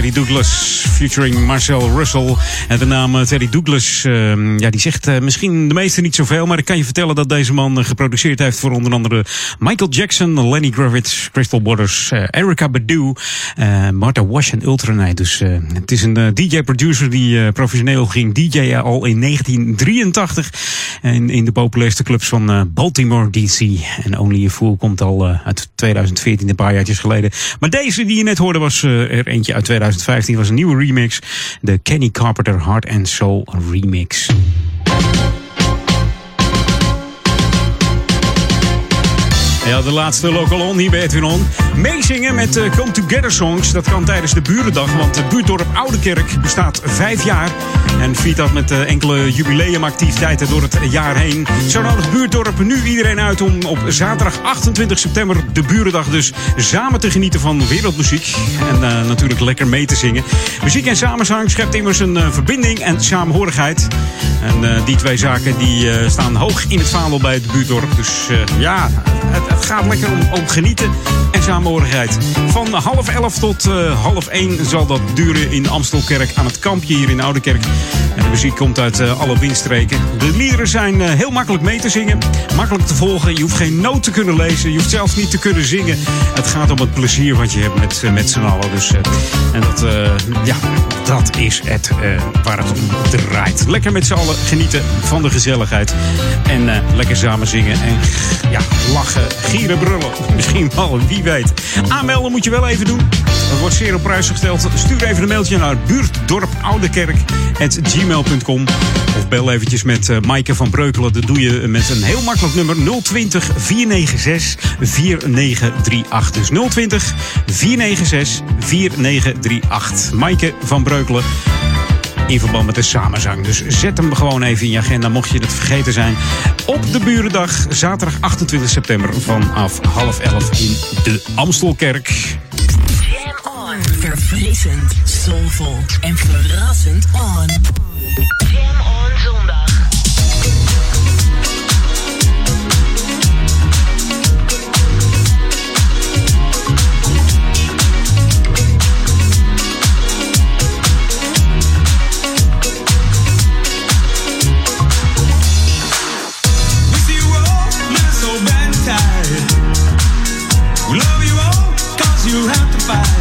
Terry Douglas featuring Marcel Russell. En de naam eh, Terry Douglas, eh, ja, die zegt eh, misschien de meeste niet zoveel, maar ik kan je vertellen dat deze man eh, geproduceerd heeft voor onder andere Michael Jackson, Lenny Kravitz, Crystal eh, Erica Badu, Martha Wash en Ultranite. Dus het is een DJ-producer die professioneel ging DJ'en al in 1983 en in de populairste clubs van Baltimore, D.C. En Only a Fool komt al uit 2014, een paar jaartjes geleden. Maar deze die je net hoorde was er eentje uit 2015, was een nieuwe remix. De Kenny Carpenter Heart and Soul remix. Ja, de laatste local on hier bij Edwin. Meezingen met eh, Come Together songs. Dat kan tijdens de Burendag, want het buurtdorp Oudekerk bestaat vijf jaar. En viert dat met eh, enkele jubileumactiviteiten door het jaar heen. Zo nodigt buurtdorp nu iedereen uit om op zaterdag 28 september de Burendag dus samen te genieten van wereldmuziek. En eh, natuurlijk lekker mee te zingen. Muziek en samenzang schept immers een verbinding en samenhorigheid. En die twee zaken die staan hoog in het vaandel bij het buurtdorp. Dus ja, het, gaat lekker om, om genieten en samenhorigheid. Van half elf tot eh, half één zal dat duren in Amstelkerk aan het kampje hier in Oudekerk. En de muziek komt uit eh, alle windstreken. De liederen zijn eh, heel makkelijk mee te zingen, makkelijk te volgen. Je hoeft geen noot te kunnen lezen, je hoeft zelfs niet te kunnen zingen. Het gaat om het plezier wat je hebt met, met z'n allen. Dus, en dat, ja, dat is het waar het om draait. Lekker met z'n allen genieten van de gezelligheid. En lekker samen zingen en ja, lachen, gieren, brullen. Misschien wel, wie weet. Aanmelden moet je wel even doen. Dat wordt zeer op prijs gesteld. Stuur even een mailtje naar buurtdorpoudekerk.gmail.com Of bel eventjes met eh, Maaike van Breukelen. Dat doe je met een heel makkelijk nummer 020 496 4938. Dus 020 496 4938. Maaike van Breukelen in verband met de samenzang. Dus zet hem gewoon even in je agenda, mocht je het vergeten zijn. Op de Burendag, zaterdag 28 september vanaf half elf in de Amstelkerk. Jam on. Verfrissend, en verrassend on you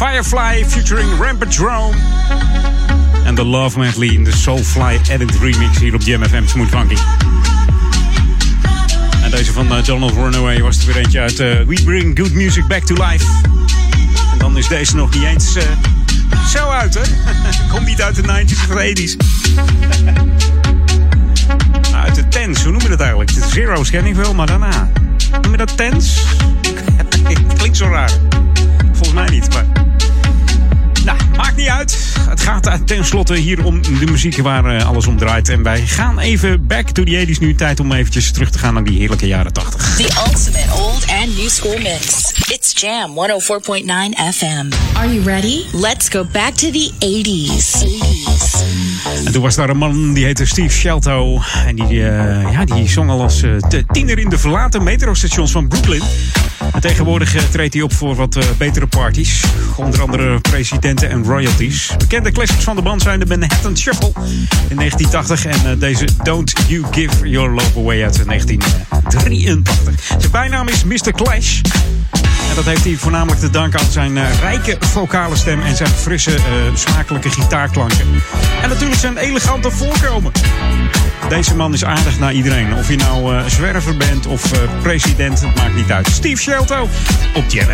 Firefly, featuring Rampart Drone. En de Love Medley in de Soulfly Edit Remix hier op Jam FM Smooth Funky. En deze van Donald Runaway was er weer eentje uit uh, We Bring Good Music Back to Life. En dan is deze nog niet eens uh, zo uit, hè? Komt niet uit de 90s of de 80s. uit de tens, hoe noem je dat eigenlijk? De zero's ken ik wel, maar daarna. Noem je dat tens? Klinkt zo raar. Volgens mij niet, maar... Maakt niet uit. Het gaat tenslotte hier om de muziek waar uh, alles om draait. En wij gaan even back to the 80s nu. Tijd om eventjes terug te gaan naar die heerlijke jaren 80. The ultimate old and new school mix. It's Jam 104.9 FM. Are you ready? Let's go back to the 80s. 80s. En toen was daar een man die heette Steve Shelto. En die, uh, ja, die zong al als uh, tiener in de verlaten metrostations van Brooklyn. En tegenwoordig uh, treedt hij op voor wat uh, betere parties. Onder andere presidenten en royalties. Bekende classics van de band zijn de Manhattan Shuffle in 1980. En uh, deze Don't You Give Your Love Away uit 1983. Zijn bijnaam is Mr. Clash. En dat heeft hij voornamelijk te danken aan zijn rijke vocale stem en zijn frisse, smakelijke gitaarklanken. En natuurlijk zijn elegante voorkomen. Deze man is aardig naar iedereen. Of je nou zwerver bent of president, het maakt niet uit. Steve Shelto op Jam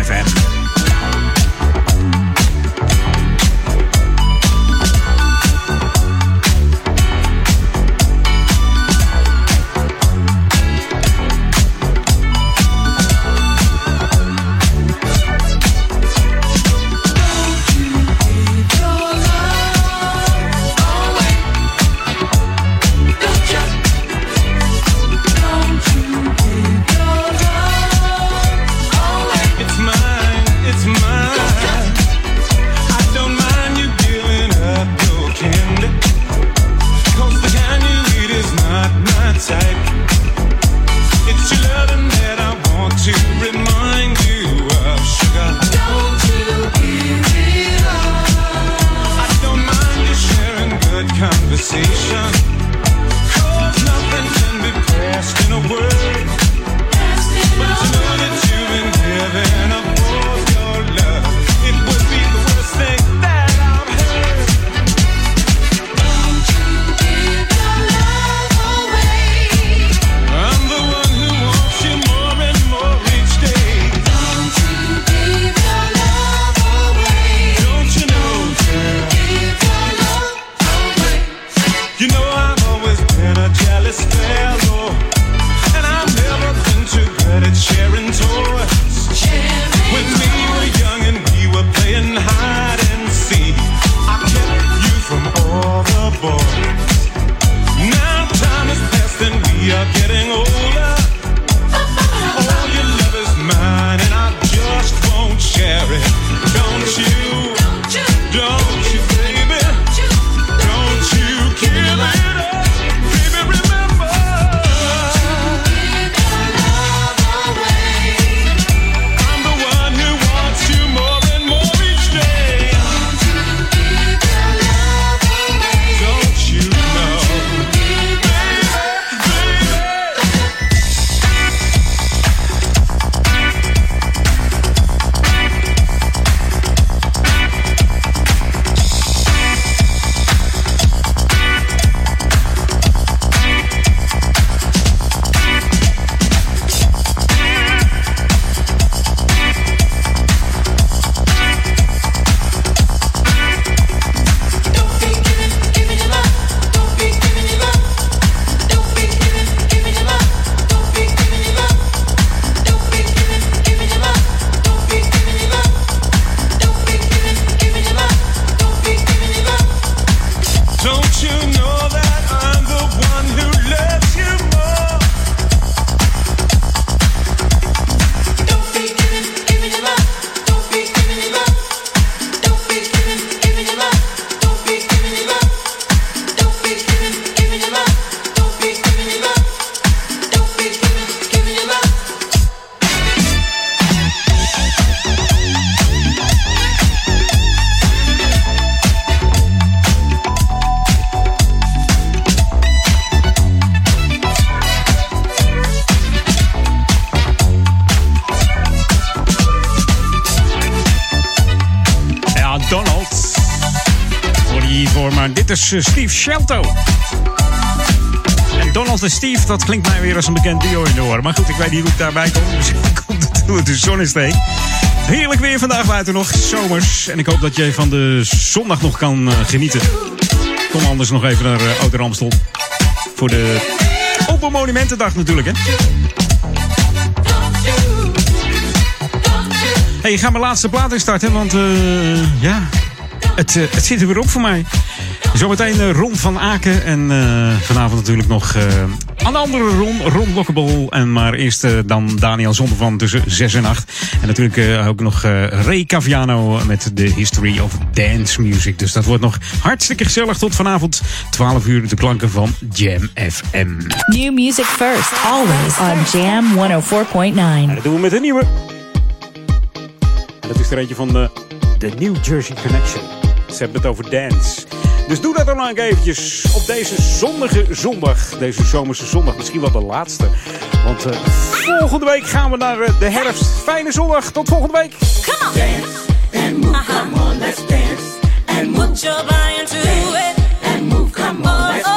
eh, Steve Shelto. En Donald en Steve, dat klinkt mij weer als een bekend duo in. Maar goed, ik weet niet hoe ik daarbij kom. Misschien komt het het de zon is tegen. Heerlijk weer vandaag buiten nog, zomers. En ik hoop dat jij van de zondag nog kan eh, genieten. Kom anders nog even naar uh. Voor de Open Monumentendag natuurlijk, hè. Hey, ik ga mijn laatste plaat instarten, want eh, ja, het, het zit er weer op voor mij. Zometeen eh, Ron van Aken en eh, vanavond natuurlijk nog eh, een andere Ron, Ron Lockable. En maar eerst dan Daniel Zonder van tussen 6 en 8. En natuurlijk ook nog Ray Caviano met de History of Dance Music. Dus dat wordt nog hartstikke gezellig tot vanavond 12 uur de klanken van Jam FM. New music first, always on Jam 104.9. En dat doen we met een nieuwe. En dat is er eentje van de, de New Jersey Connection. Ze hebben het over dance. Dus doe dat dan ook eventjes op deze zonnige zondag. Deze zomerse zondag, misschien wel de laatste. Want eh, volgende week gaan we naar eh, de herfst. Fijne zondag, tot volgende week. Come on. And move, come on, let's dance and it. And move, come on,